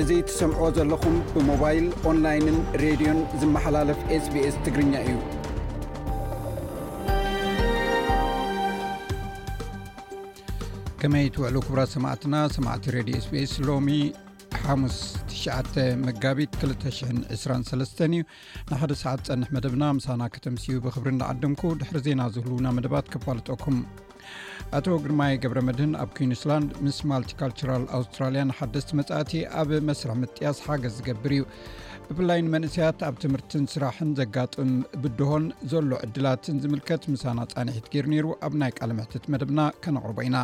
እዚ ትሰምዕዎ ዘለኹም ብሞባይል ኦንላይንን ሬድዮን ዝመሓላለፍ ስbስ ትግርኛ እዩ ከመይ ትውዕሉ ክብራት ሰማዕትና ሰማዕቲ ሬድዮ ስፔስ ሎሚ ሓሙስ 9ሸ መጋቢት 223 እዩ ንሓደ ሰዓት ፀንሕ መደብና ምሳና ከተምስዩ ብክብሪ እዳዓደምኩ ድሕሪ ዜና ዝህልውና መደባት ክፋልጠኩም ኣቶ ግርማይ ገብረ መድህን ኣብ ኩንስላንድ ምስ ማልቲካልቸራል ኣውስትራልያ ንሓደስቲ መፃእቲ ኣብ መስርሒ ምጥያስ ሓገዝ ዝገብር እዩ ብፍላይ ንመንእሰያት ኣብ ትምህርትን ስራሕን ዘጋጥም ብድሆን ዘሎ ዕድላትን ዝምልከት ምሳና ፃንሒት ገይሩ ነይሩ ኣብ ናይ ቃል ምሕትት መደብና ከነቕርቦ ኢና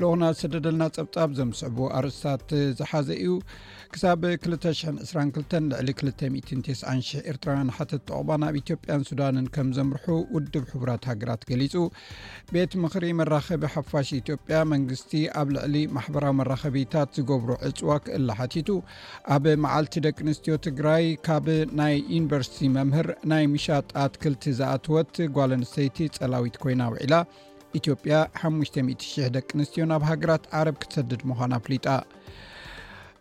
ልኹና ዝሰደደልና ፀብፃብ ዘምስዕቡ ኣርስታት ዝሓዘ እዩ ክሳብ 222 ልዕሊ 29000 ኤርትራውያን ሓተት ጠቕባ ናብ ኢትዮጵያን ሱዳንን ከም ዘምርሑ ውድብ ሕቡራት ሃገራት ገሊፁ ቤት ምክሪ መራኸቢ ሓፋሽ ኢትዮጵያ መንግስቲ ኣብ ልዕሊ ማሕበራዊ መራኸቢታት ዝገብሩ ዕፅዋ ክእል ሓቲቱ ኣብ መዓልቲ ደቂ ኣንስትዮ ትግራይ ካብ ናይ ዩኒቨርሲቲ መምህር ናይ ምሻጥ ኣትክልቲ ዝኣተወት ጓል ኣንስተይቲ ጸላዊት ኮይና ውዒላ ኢትዮጵያ 500,00 ደቂ ኣንስትዮ ናብ ሃገራት ዓረብ ክትሰድድ ምዃን ኣፍሊጣ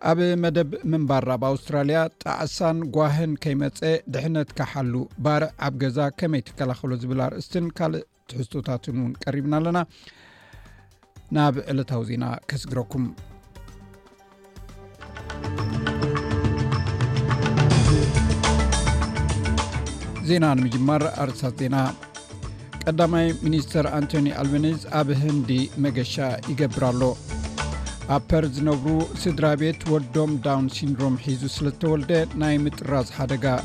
ኣብ መደብ ምንባር ኣብ ኣውስትራልያ ጣዕሳን ጓህን ከይመፀ ድሕነትካሓሉ ባርዕ ኣብ ገዛ ከመይ ትከላኸሎ ዝብል ኣርእስትን ካልእ ትሕዝቶታትን እውን ቀሪብና ኣለና ናብ ዕለታዊ ዜና ከስግረኩም ዜና ንምጅማር ኣርሳት ዜና ቀዳማይ ሚኒስትር ኣንቶኒ ኣልበኒዝ ኣብ ህንዲ መገሻ ይገብር ኣሎ ኣብ ፐር ዝነብሩ ስድራ ቤት ወዶም ዳውን ሲንድሮም ሒዙ ስለ ዝተወልደ ናይ ምጥራዝ ሓደጋ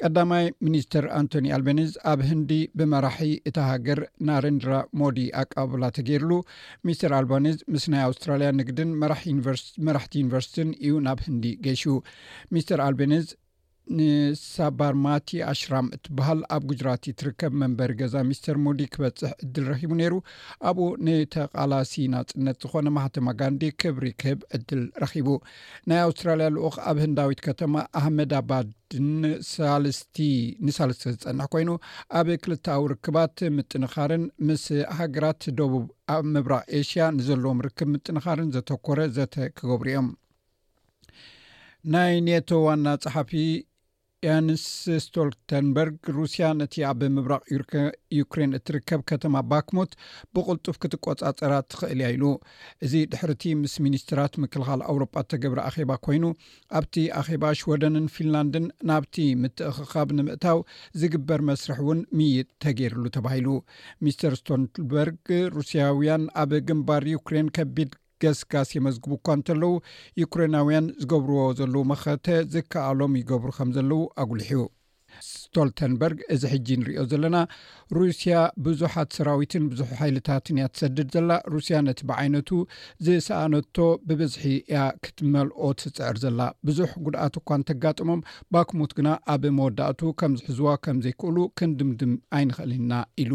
ቀዳማይ ሚኒስትር ኣንቶኒ ኣልቤኒዝ ኣብ ህንዲ ብመራሒ እታ ሃገር ናረንድራ ሞዲ ኣቀባብላ ተገይርሉ ሚስተር ኣልባኒዝ ምስ ናይ ኣውስትራልያ ንግድን መራሕቲ ዩኒቨርሲቲን እዩ ናብ ህንዲ ገሹ ሚስተር ኣልቤኒዝ ንሳባርማቲ ኣሽራም እትበሃል ኣብ ጉጅራት ትርከብ መንበሪ ገዛ ሚስተር ሞዲ ክበፅሕ ዕድል ረኪቡ ነይሩ ኣብኡ ንተቃላሲ ናፅነት ዝኮነ ማህተማ ጋንዲ ክብሪ ክህብ ዕድል ረኪቡ ናይ ኣውስትራልያ ልኡኽ ኣብ ህንዳዊት ከተማ ኣህመዳባድ ንሳልስቲ ንሳልስቲ ዝፀንሕ ኮይኑ ኣብ ክልተኣዊ ርክባት ምጥንኻርን ምስ ሃገራት ደቡብ ኣብ ምብራቅ ኤሽያ ንዘለዎም ርክብ ምጥንኻርን ዘተኮረ ዘተ ክገብሩ እዮም ናይ ኔቶ ዋና ፀሓፊ ያንስ ስቶልተንበርግ ሩስያ ነቲ ኣብ ምብራቕ ዩክሬን እትርከብ ከተማ ባክሞት ብቕልጡፍ ክትቆፃፀራ ትኽእል እያ ኢሉ እዚ ድሕርቲ ምስ ሚኒስትራት ምክልኻል ኣውሮጳ እተገብረ ኣኼባ ኮይኑ ኣብቲ ኣኼባ ሽወደንን ፊንላንድን ናብቲ ምትእኽኻብ ንምእታው ዝግበር መስርሕ እውን ምይጥ ተገይርሉ ተባሂሉ ሚስተር ስቶልተንበርግ ሩስያውያን ኣብ ግንባር ዩክሬን ከቢድ ገስጋስ የመዝግቡ እኳ እንተለዉ ዩክሬናውያን ዝገብርዎ ዘለዉ መኸተ ዝከኣሎም ይገብሩ ከም ዘለዉ ኣጉሊሑ ስቶልተንበርግ እዚ ሕጂ ንሪኦ ዘለና ሩስያ ብዙሓት ሰራዊትን ብዙሕ ሓይልታትን እያ ትሰድድ ዘላ ሩስያ ነቲ ብዓይነቱ ዝሰኣነቶ ብብዝሒ እያ ክትመልኦ ትፅዕር ዘላ ብዙሕ ጉድኣት እኳ እንተጋጥሞም ባክሙት ግና ኣብ መወዳእቱ ከም ዝሕዝዋ ከም ዘይክእሉ ክንድምድም ኣይንኽእል ኢና ኢሉ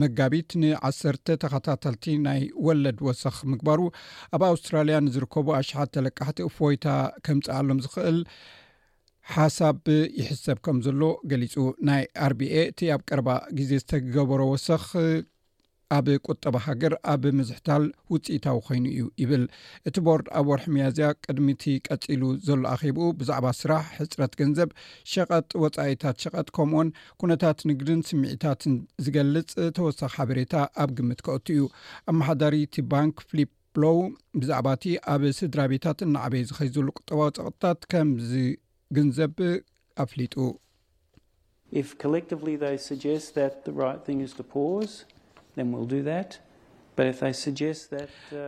መጋቢት ን ዓሰርተ ተኸታተልቲ ናይ ወለድ ወሰኽ ምግባሩ ኣብ ኣውስትራልያ ንዝርከቡ ኣሽሓት ተለቃሕቲ እፎይታ ከምፅኣሎም ዝኽእል ሓሳብ ይሕሰብ ከም ዘሎ ገሊፁ ናይ ኣርቢኤ እቲ ኣብ ቀረባ ግዜ ዝተገበሮ ወሰኽ ኣብ ቁጠባ ሃገር ኣብ ምዝሕታል ውፅኢታዊ ኮይኑ እዩ ይብል እቲ ቦርድ ኣብ ወርሒ መያዝያ ቅድሚቲ ቀፂሉ ዘሎ ኣኼብኡ ብዛዕባ ስራሕ ሕፅረት ገንዘብ ሸቐጥ ወፃኢታት ሸቐጥ ከምኡኡን ኩነታት ንግድን ስምዒታትን ዝገልፅ ተወሳኺ ሓበሬታ ኣብ ግምት ከኦቱ እዩ ኣመሓዳሪ እቲ ባንክ ፍሊፕ ብሎው ብዛዕባ እቲ ኣብ ስድራ ቤታት እናዓበየ ዝኸይ ዝሉ ቁጠባዊ ፀቕጥታት ከም ዝግንዘብ ኣፍሊጡ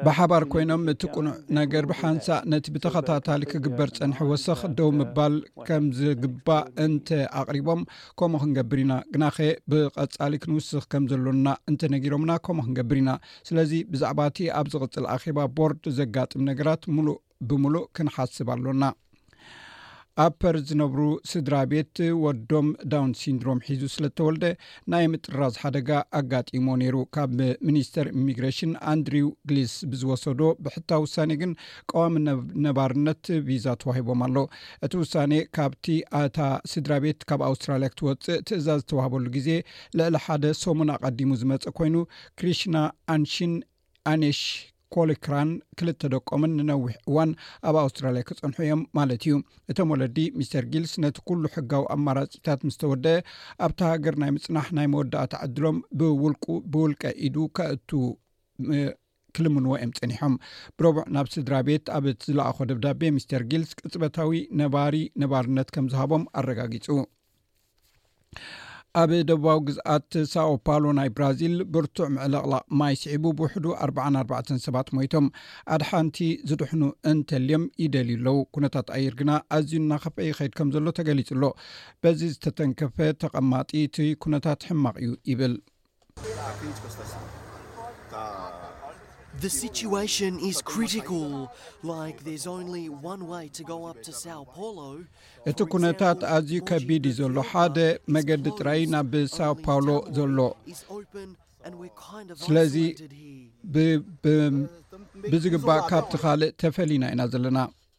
ብሓባር ኮይኖም እቲ ቅኑዕ ነገር ብሓንሳእ ነቲ ብተኸታታሊ ክግበር ዝፀንሐ ወሰኽ ደው ምባል ከም ዝግባእ እንተ ኣቕሪቦም ከምኡ ክንገብር ኢና ግናኸ ብቐፃሊ ክንውስኽ ከም ዘሎና እንተነጊሮምና ከምኡ ክንገብር ኢና ስለዚ ብዛዕባ እቲ ኣብ ዝቕፅል ኣኼባ ቦርድ ዘጋጥም ነገራት ሙሉእ ብምሉእ ክንሓስብ ኣሎና ኣብ ፐርዝ ዝነብሩ ስድራ ቤት ወዶም ዳውን ሲንድሮም ሒዙ ስለ ዝተወልደ ናይ ምጥራዝ ሓደጋ ኣጋጢሞ ነይሩ ካብ ሚኒስተር ኢሚግሬሽን ኣንድሪው ግሊስ ብዝወሰዶ ብሕታ ውሳኔ ግን ቀዋሚ ነባርነት ቪዛ ተዋሂቦም ኣሎ እቲ ውሳኔ ካብቲ ኣታ ስድራ ቤት ካብ ኣውስትራልያ ክትወፅእ ትእዛዝ ዝተዋህበሉ ግዜ ልዕሊ ሓደ ሰሙን ኣቀዲሙ ዝመፀ ኮይኑ ክሪሽና ኣንሽን ኣኔሽ ኮሊክራን ክልተ ደቆምን ንነዊሕ እዋን ኣብ ኣውስትራልያ ክፀንሑ እዮም ማለት እዩ እቶም ወለዲ ሚስተር ጊልስ ነቲ ኩሉ ሕጋዊ ኣማራፂታት ምስ ተወደአ ኣብቲ ሃገር ናይ ምፅናሕ ናይ መወዳእታ ዕድሎም ብውልቁ ብውልቀ ኢዱ ከእቱ ክልምንዎ እዮም ፀኒሖም ብረቡዕ ናብ ስድራ ቤት ኣብ ዝለኣኾ ደብዳቤ ሚስተር ጊልስ ቅፅበታዊ ነባሪ ነባርነት ከም ዝሃቦም ኣረጋጊፁ ኣብ ደቡባዊ ግዝኣት ሳኦፓሎ ናይ ብራዚል ብርቱዕ ምዕለቕላቕ ማይ ስዒቡ ብውሕዱ 44 ሰባት ሞይቶም ኣድሓንቲ ዝድሕኑ እንተልዮም ይደልዩ ኣለው ኩነታት ኣየር ግና ኣዝዩ እናኸፈ ይኸይድ ከም ዘሎ ተገሊጹ ኣሎ በዚ ዝተተንከፈ ተቐማጢ እቲ ኩነታት ሕማቕ እዩ ይብል እቲ ኩነታት ኣዝዩ ከቢድ እዩ ዘሎ ሓደ መገዲ ጥራይ ናብ ሳው ፓውሎ ዘሎ ስለዚ ብዝግባእ ካብቲ ካልእ ተፈሊና ኢና ዘለና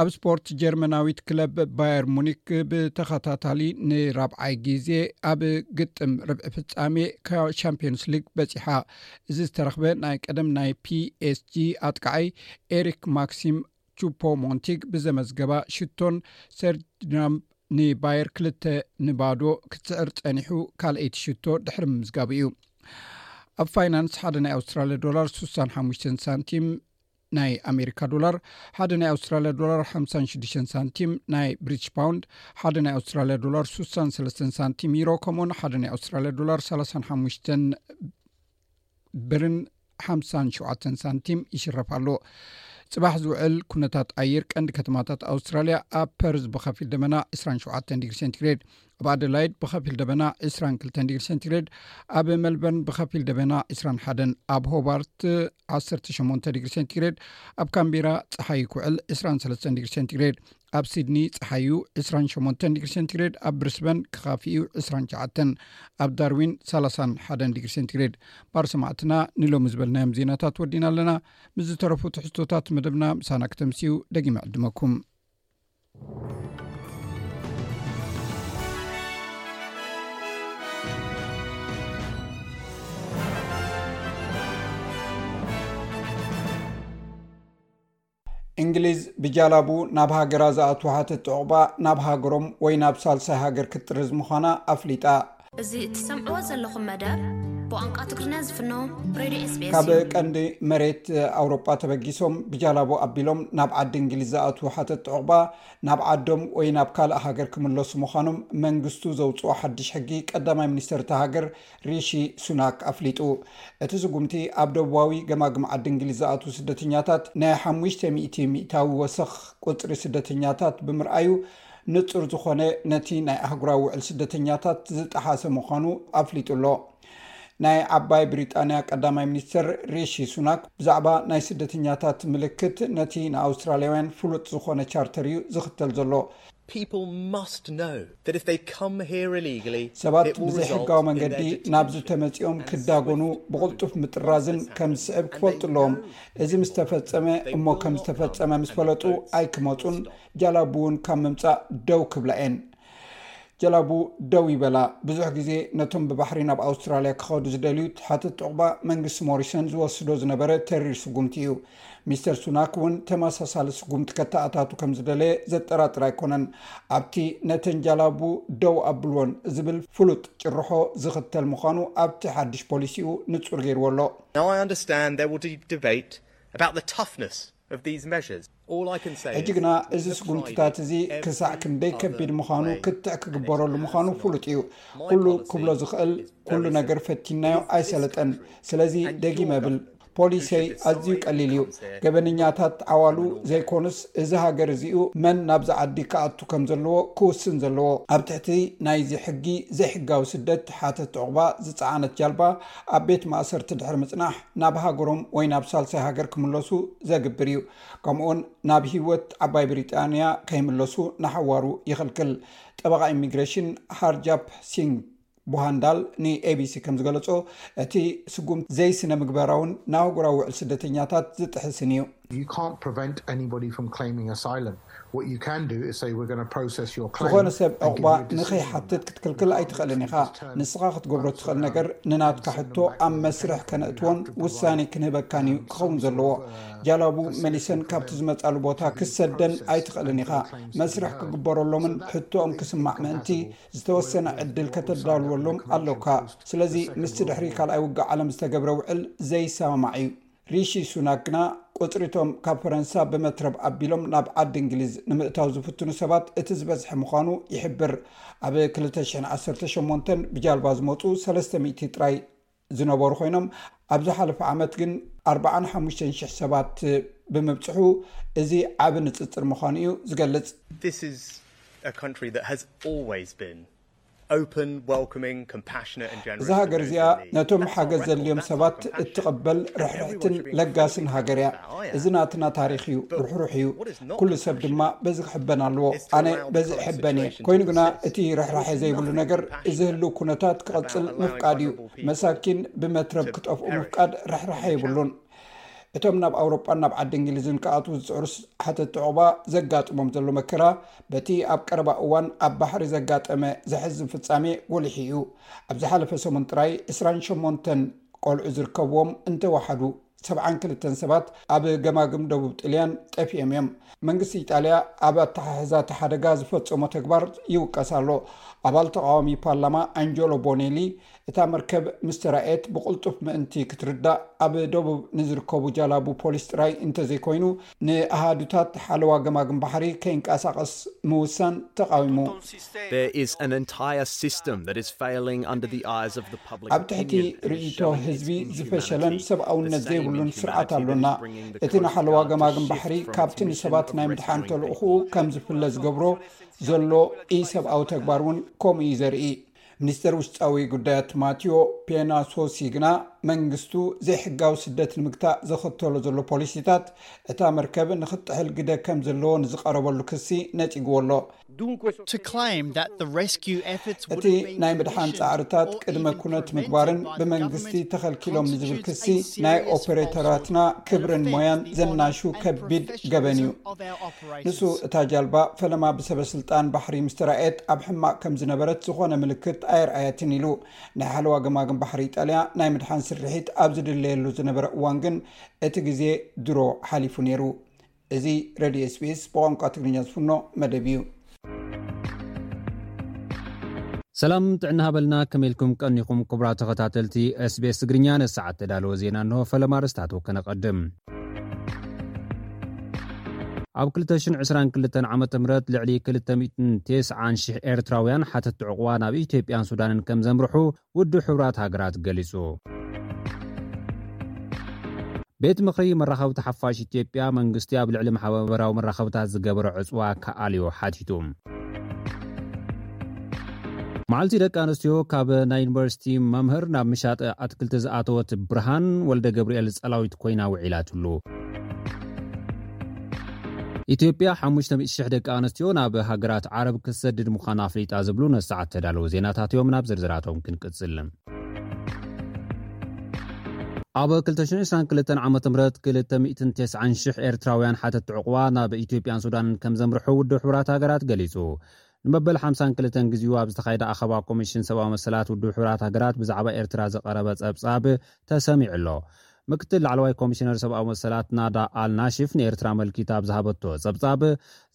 ኣብ ስፖርት ጀርመናዊት ክለብ ባየር ሙኒክ ብተኸታታሊ ንራብዓይ ግዜ ኣብ ግጥም ርብዒ ፍፃሜ ሻምፒንስ ሊግ በፂሓ እዚ ዝተረክበ ናይ ቀደም ናይ ፒስg ኣጥቃዓይ ኤሪክ ማክሲም ቹፖ ሞንቲግ ብዘመዝገባ ሽቶን ሰርድናም ንባየር ክልተ ንባዶ ክትስዕር ፀኒሑ ካልኣይቲ ሽቶ ድሕሪ ምምዝጋቡ እዩ ኣብ ፋይናንስ ሓደ ናይ ኣውስትራሊያ ዶላር 65 ሳንቲም ናይ ኣሜሪካ ዶላር ሓደ ናይ ኣውስትራልያ ዶላር ሓምሳን ሽዱሽተን ሳንቲም ናይ ብሪትሽ ፓውንድ ሓደ ናይ ኣውስትራልያ ዶላር ሱሳን ሰለስተን ሳንቲም ይሮ ከምኡውን ሓደ ናይ ኣውስትራልያ ዶላር ሰላሳን ሓሙሽተን ብርን ሓምሳን ሸውዓተን ሳንቲም ይሽረፍ ኣሎ ፅባሕ ዝውዕል ኩነታት ኣየር ቀንዲ ከተማታት ኣውስትራልያ ኣብ ፐርዝ ብከፊል ደመና 27 ዲግሪ ሴንቲግሬድ ኣብ ኣደላይድ ብከፊል ደበና 22 ዲግሪ ሴንቲግሬድ ኣብ መልበርን ብከፊል ደበና 21 ኣብ ሆባርት 18 ዲግሪ ሴንቲግሬድ ኣብ ካምቢራ ፀሓይ ክውዕል 23 ዲግሪ ሴንቲግሬድ ኣብ ሲድኒ ፀሓዩ 28 ዲግሪ ሴንቲግሬድ ኣብ ብሪስበን ክካፍኡ 29 ኣብ ዳርዊን 31 ዲግሪ ሴንቲግሬድ ባር ሰማዕትና ንሎሚ ዝበልናዮም ዜናታት ወዲና ኣለና ምስ ዝተረፉ ትሕዝቶታት መደብና ምሳና ክተምስኡ ደጊመ ዕድመኩም እንግሊዝ ብጃላቡ ናብ ሃገራ ዝኣትወ ሓተቲ ዑቕባ ናብ ሃገሮም ወይ ናብ ሳልሳይ ሃገር ክትጥርዝ ምዃና ኣፍሊጣ እዚ እትሰምዕዎ ዘለኹም መደብ ብቋንቋ ትግርኛ ዝፍኖ ሬድዮ ስቤስ ካብ ቀንዲ መሬት ኣውሮጳ ተበጊሶም ብጃላቡ ኣቢሎም ናብ ዓዲ እንግሊዝ ዝኣትዉ ሓተት ዕቑባ ናብ ዓዶም ወይ ናብ ካልእ ሃገር ክምለሱ ምዃኖም መንግስቱ ዘውፅኦ ሓድሽ ሕጊ ቀዳማይ ሚኒስተር እታ ሃገር ሪሺ ሱናክ ኣፍሊጡ እቲ ስጉምቲ ኣብ ደቡባዊ ገማግም ዓዲ እንግሊዝ ዝኣትዉ ስደተኛታት ናይ ሓሙሽተ ሚእቲ ሚእታዊ ወሰኽ ቁፅሪ ስደተኛታት ብምርኣዩ ንጹር ዝኾነ ነቲ ናይ ኣህጉራዊ ውዕል ስደተኛታት ዝጠሓሰ ምዃኑ ኣፍሊጡ ኣሎ። ናይ ዓባይ ብሪጣንያ ቀዳማይ ሚኒስተር ሪሺ ሱናክ ብዛዕባ ናይ ስደተኛታት ምልክት ነቲ ንኣውስትራልያውያን ፍሉጥ ዝኾነ ቻርተር እዩ ዝኽተል ዘሎ። ሰባት ብዘይሕጋዊ መንገዲ ናብዚ ተመጺኦም ክዳጎኑ ብቕልጡፍ ምጥራዝን ከም ዝስዕብ ክፈልጡ ኣለዎም። እዚ ምስ ተፈጸመ እሞ ከም ዝተፈጸመ ምስ ፈለጡ ኣይክመጹን። ጃላቡ ውን ካብ ምምፃእ ደው ክብላ እየን። ጀላቡ ደው ይበላ ብዙሕ ግዜ ነቶም ብባሕሪ ናብ ኣውስትራልያ ክኸዱ ዝደልዩ ትሓትት ጥቑባ መንግስቲ ሞሪሰን ዝወስዶ ዝነበረ ተሪር ስጉምቲ እዩ ሚስተር ሱናክ እውን ተመሳሳሊ ስጉምቲ ከተኣታቱ ከም ዝደለየ ዘጠራጥር ኣይኮነን ኣብቲ ነተን ጃላቡ ደው ኣብልዎን ዝብል ፍሉጥ ጭርሖ ዝኽተል ምዃኑ ኣብቲ ሓድሽ ፖሊሲኡ ንፁር ገይርዎ ኣሎ ሕጂ ግና እዚ ስጉምትታት እዚ ክሳዕ ክንደይ ከቢድ ምዃኑ ክትዕ ክግበረሉ ምዃኑ ፍሉጥ እዩ። ኩሉ ክብሎ ዝኽእል ኩሉ ነገር ፈቲንናዮ ኣይሰለጠን። ስለዚ ደጊመ እብል ፖሊሰይ ኣዝዩ ቀሊል እዩ። ገበነኛታት ዓዋሉ ዘይኮኑስ እዚ ሃገር እዚ'ዩ መን ናብዚ ዓዲ ክኣቱ ከም ዘለዎ ክውስን ዘለዎ። ኣብ ትሕቲ ናይዚ ሕጊ ዘይሕጋዊ ስደት ሓተቲ ዑቕባ ዝጸዓነት ጃልባ ኣብ ቤት ማእሰርቲ ድሕሪ ምጽናሕ ናብ ሃገሮም ወይ ናብ ሳልሳይ ሃገር ክምለሱ ዘግብር እዩ፣ ከምኡውን ናብ ህይወት ዓባይ ብሪጣንያ ከይምለሱ ንሓዋሩ ይኽልክል። ጠበቓ ኢሚግሬሽን ሃርጃፕ ሲንግ ቡሃንዳል ንኤቢሲ ከም ዝገለጾ፣ እቲ ስጉምቲ ዘይስነ-ምግባራውን ንኣህጉራዊ ውዕል ስደተኛታት ዝጥሕስን እዩ። ዝኾነ ሰብ ዑቕባ ንኸይሓትት ክትክልክል ኣይትኽእልን ኢኻ። ንስኻ ክትገብሮ እትኽእል ነገር ንናትካ ሕቶ ኣብ መስርሕ ከነእትዎን ውሳኔ ክንህበካን እዩ ክኸውን ዘለዎ። ጃላቡ መሊሰን ካብቲ ዝመጻሉ ቦታ ክትሰደን ኣይትኽእልን ኢኻ። መስርሕ ክግበረሎምን ሕቶኦም ክስማዕ ምእንቲ ዝተወሰነ ዕድል ከተዳልወሎም ኣሎካ። ስለዚ ምስቲ ድሕሪ ካልኣይ ውግእ ዓለም ዝተገብረ ውዕል ዘይሰማማዕ እዩ። ሪሺ ሱናክ ግና ቁጽሪ'ቶም ካብ ፈረንሳ ብመትረብ ኣቢሎም ናብ ዓዲ እንግሊዝ ንምእታው ዝፍትኑ ሰባት እቲ ዝበዝሐ ምዃኑ ይሕብር። ኣብ ክልተ ሽሕን ዓሰርተ ሸሞንተን ብጃልባ ዝመጹ ሰለስተ ሚእቲ ጥራይ ዝነበሩ ኮይኖም ኣብ ዝሓለፈ ዓመት ግን ኣርብዓን ሓሙሽተን ሽሕ ሰባት ብምብጽሑ እዚ ዓቢ ንጽጽር ምዃኑ'ዩ ዝገልጽ። This is a country that has always been. እዛ ሃገር እዚኣ ነቶም ሓገዝ ዘድልዮም ሰባት እትቕበል ርሕርሕትን ለጋስን ሃገር እያ። እዚ ናትና ታሪኽ እዩ፣ ርሕሩሕ እዩ፣ ኩሉ ሰብ ድማ በዚ ክሕበን ኣለዎ። ኣነ በዚ እሕበን እየ። ኰይኑ ግና እቲ ርሕራሐ ዘይብሉ ነገር እዚ ህሉው ኵነታት ክቕጽል ምፍቃድ እዩ። መሳኪን ብመትረብ ክጠፍኡ ምፍቃድ ርሕራሐ የብሉን። እቶም ናብ ኣውሮጳን ናብ ዓዲ እንግሊዝን ክኣትዉ ዝጽዕሩ ሓተቲ ዑቕባ ዘጋጥሞም ዘሎ መከራ በቲ ኣብ ቀረባ እዋን ኣብ ባሕሪ ዘጋጠመ ዘሕዝን ፍጻሜ ጎሊሑ እዩ። ኣብ ዝሓለፈ ሰሙን ጥራይ ዕስራን ሸሞንተን ቆልዑ ዝርከብዎም እንተወሓዱ ሰብዓን ክልተን ሰባት ኣብ ገማግም ደቡብ ጥልያን ጠፊኦም እዮም። መንግስቲ ኢጣልያ ኣብ ኣተሓሕዛ እቲ ሓደጋ ዝፈጸሞ ተግባር ይውቀስ ኣሎ። ኣባል ተቓዋሚ ፓርላማ ኣንጀሎ ቦኔሊ እታ መርከብ ምስ ተራእየት ብቕልጡፍ ምእንቲ ክትርዳእ ኣብ ደቡብ ንዝርከቡ ጃላቡ ፖሊስ ጥራይ እንተዘይኮይኑ ንኣሃዱታት ሓለዋ ገማግም ባሕሪ ከይንቀሳቐስ ምውሳን ተቓዊሙ። ኣብ ትሕቲ ርእይቶ ህዝቢ ዝፈሸለን ሰብኣውነት ዘይብሉን ስርዓት ኣሎና። እቲ ንሓለዋ ገማግም ባሕሪ ካብቲ ንሰባት ናይ ምድሓን ተልእኾኡ ከም ዝፍለ ዝገብሮ ዘሎ ኢሰብኣዊ ተግባር እውን ከምኡ እዩ ዘርኢ። ሚኒስተር ውሽጣዊ ጉዳያት ማቲዮ ፔና ሶሲ ግና መንግስቱ ዘይሕጋዊ ስደት ንምግታእ ዘኸተሎ ዘሎ ፖሊሲታት እታ መርከብ ንክጥሕል ግደ ከም ዘለዎ ንዝቐረበሉ ክሲ ነጺግዎ ኣሎ። እቲ ናይ ምድሓን ጻዕርታት ቅድመ ኩነት ምግባርን ብመንግስቲ ተኸልኪሎም ንዝብል ክሲ ናይ ኦፐሬተራትና ክብርን ሞያን ዘናሹ ከቢድ ገበን እዩ። ንሱ፣ እታ ጃልባ ፈለማ ብሰበስልጣን ባሕሪ ምስ ተራእየት ኣብ ሕማቕ ከም ዝነበረት ዝዀነ ምልክት ኣየርኣየትን ኢሉ። ናይ ሓለዋ ገማግም ባሕሪ ኢጣልያ ናይ ምድሓን ስርሒት ኣብ ዝድለየሉ ዝነበረ እዋን ግን እቲ ግዜ ድሮ ሓሊፉ ነይሩ። እዚ ሬድዮ ኤስቢኤስ ብቋንቋ ትግርኛ ዝፍኖ መደብ እዩ። ሰላም ጥዕና ሃበልና ከመልኩም ቀኒኹም ክቡራ ተኸታተልቲ ስቤስ ትግርኛ ነሰዓት ተዳለወ ዜና እንሆ ፈለማ ርስታትወ ከነቐድም ኣብ 222 ዓ ም ልዕሊ 29000 ኤርትራውያን ሓተቲ ዕቑዋ ናብ ኢትዮጵያን ሱዳንን ከም ዘምርሑ ውድብ ሕቡራት ሃገራት ገሊጹ። ቤት ምኽሪ መራኸብቲ ሓፋሽ ኢትዮጵያ፣ መንግስቲ ኣብ ልዕሊ ማሕበበራዊ መራኸብታት ዝገበሮ ዕጽዋ ክኣልዮ ሓቲቱ። መዓልቲ ደቂ ኣንስትዮ ካብ ናይ ዩኒቨርሲቲ መምህር ናብ ምሻጥ ኣትክልቲ ዝኣተወት ብርሃን ወልደገብርኤል ጸላዊት ኮይና ውዒላትሉ። ኢትዮጵያ ሓሙሽተ ሚእቲ ሽሕ ደቂ ኣንስትዮ ናብ ሃገራት ዓረብ ክትሰድድ ምዃና ኣፍሊጣ ዝብሉ ነዚ ሰዓት እተዳለዉ ዜናታት እዮም ናብ ዝርዝራቶም ክንቅጽል ኣብ ክልተ ሽሕ ዕስራን ክልተን ዓመተ ምህረት ክልተ ሚእትን ቴስዓን ሽሕ ኤርትራውያን ሓተቲ ዕቝባ ናብ ኢትዮጵያን ሱዳንን ከም ዘምርሑ ውድብ ሕቡራት ሃገራት ገሊጹ ንመበል ሓምሳን ክልተን ግዚኡ ኣብ ዝተኻየደ ኣኸባ ኮሚሽን ሰብኣዊ መሰላት ውድብ ሕቡራት ሃገራት ብዛዕባ ኤርትራ ዝቐረበ ጸብጻብ ተሰሚዑ ኣሎ። ምክትል ላዕለዋይ ኮሚሽነር ሰብኣዊ መሰላት ናዳ ኣል ናሽፍ ንኤርትራ ኣመልኪታ ኣብ ዝሃበቶ ጸብጻብ፣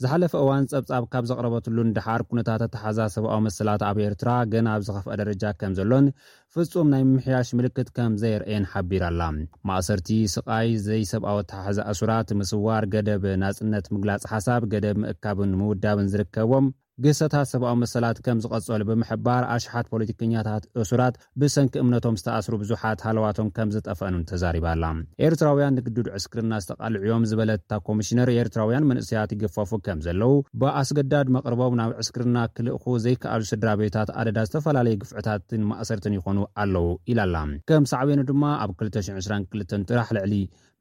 ዝሓለፈ እዋን ጸብጻብ ካብ ዘቕረበትሉ ንደሓር ኩነታት ኣተሓሕዛ ሰብኣዊ መሰላት ኣብ ኤርትራ ገና ኣብ ዝኸፍኣ ደረጃ ከምዘሎን ፍጹም ናይ ምምሕያሽ ምልክት ከም ዘየርእየን ሓቢራ'ላ። ማእሰርቲ፣ ስቓይ፣ ዘይሰብኣዊ ኣተሓሕዛ እሱራት፣ ምስዋር፣ ገደብ ናጽነት ምግላጽ ሓሳብ፣ ገደብ ምእካብን ምውዳብን ዝርከቦም ግህሰታት ሰብኣዊ መሰላት ከም ዝቐጸሉ ብምሕባር፣ ኣሽሓት ፖለቲከኛታት እሱራት፣ ብሰንኪ እምነቶም ዝተኣስሩ ብዙሓት ሃለዋቶም ከም ዝጠፍአን'ውን ተዛሪባ'ላ። ኤርትራውያን ንግዱድ ዕስክርና ዝተቓልዑ'ዮም ዝበለት'ታ ኮሚሽነር፣ ኤርትራውያን መንእሰያት ይግፈፉ ከም ዘለዉ፣ ብኣስገዳድ መቕርቦም ናብ ዕስክርና ክልእኩ ዘይከኣሉ ስድራቤታት ኣደዳ ዝተፈላለየ ግፍዕታትን ማእሰርትን ይኾኑ ኣለዉ ኢላ ኣላ። ከም ሳዕቤኑ ድማ ኣብ ክልተ ሽሕን ዕስራን ክልተን ጥራሕ ልዕሊ